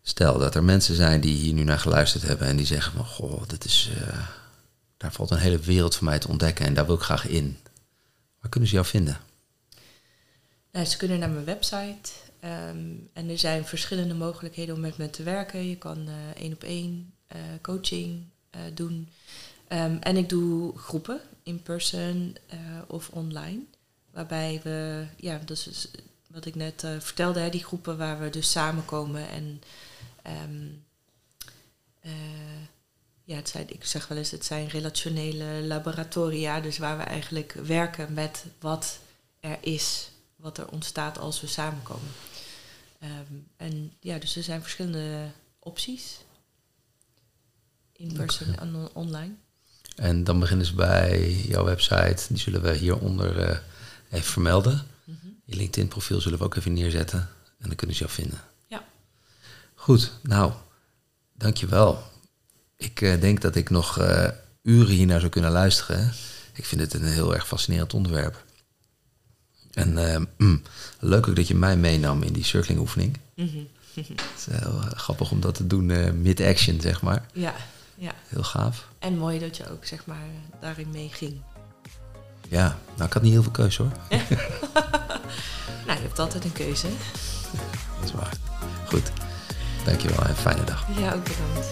Stel dat er mensen zijn die hier nu naar geluisterd hebben en die zeggen van goh, dat is, uh, daar valt een hele wereld voor mij te ontdekken en daar wil ik graag in. Waar kunnen ze jou vinden? Nou, ze kunnen naar mijn website um, en er zijn verschillende mogelijkheden om met me te werken. Je kan uh, één op één uh, coaching doen. Um, en ik doe groepen in person uh, of online. Waarbij we, ja, dat is wat ik net uh, vertelde, hè, die groepen waar we dus samenkomen en um, uh, ja, het zijn, ik zeg wel eens, het zijn relationele laboratoria, dus waar we eigenlijk werken met wat er is, wat er ontstaat als we samenkomen. Um, en ja, dus er zijn verschillende opties. In person en on online. En dan beginnen ze bij jouw website. Die zullen we hieronder uh, even vermelden. Mm -hmm. Je LinkedIn profiel zullen we ook even neerzetten. En dan kunnen ze jou vinden. Ja. Goed, nou, dankjewel. Ik uh, denk dat ik nog uh, uren hiernaar zou kunnen luisteren. Ik vind het een heel erg fascinerend onderwerp. En uh, mm, leuk ook dat je mij meenam in die circling oefening. Mm -hmm. Het is heel grappig om dat te doen mid-action, zeg maar. Ja, ja. Heel gaaf. En mooi dat je ook, zeg maar, daarin meeging. Ja, nou, ik had niet heel veel keuze hoor. nou, je hebt altijd een keuze. Dat is waar. Goed. Dankjewel en fijne dag. Ja, ook bedankt.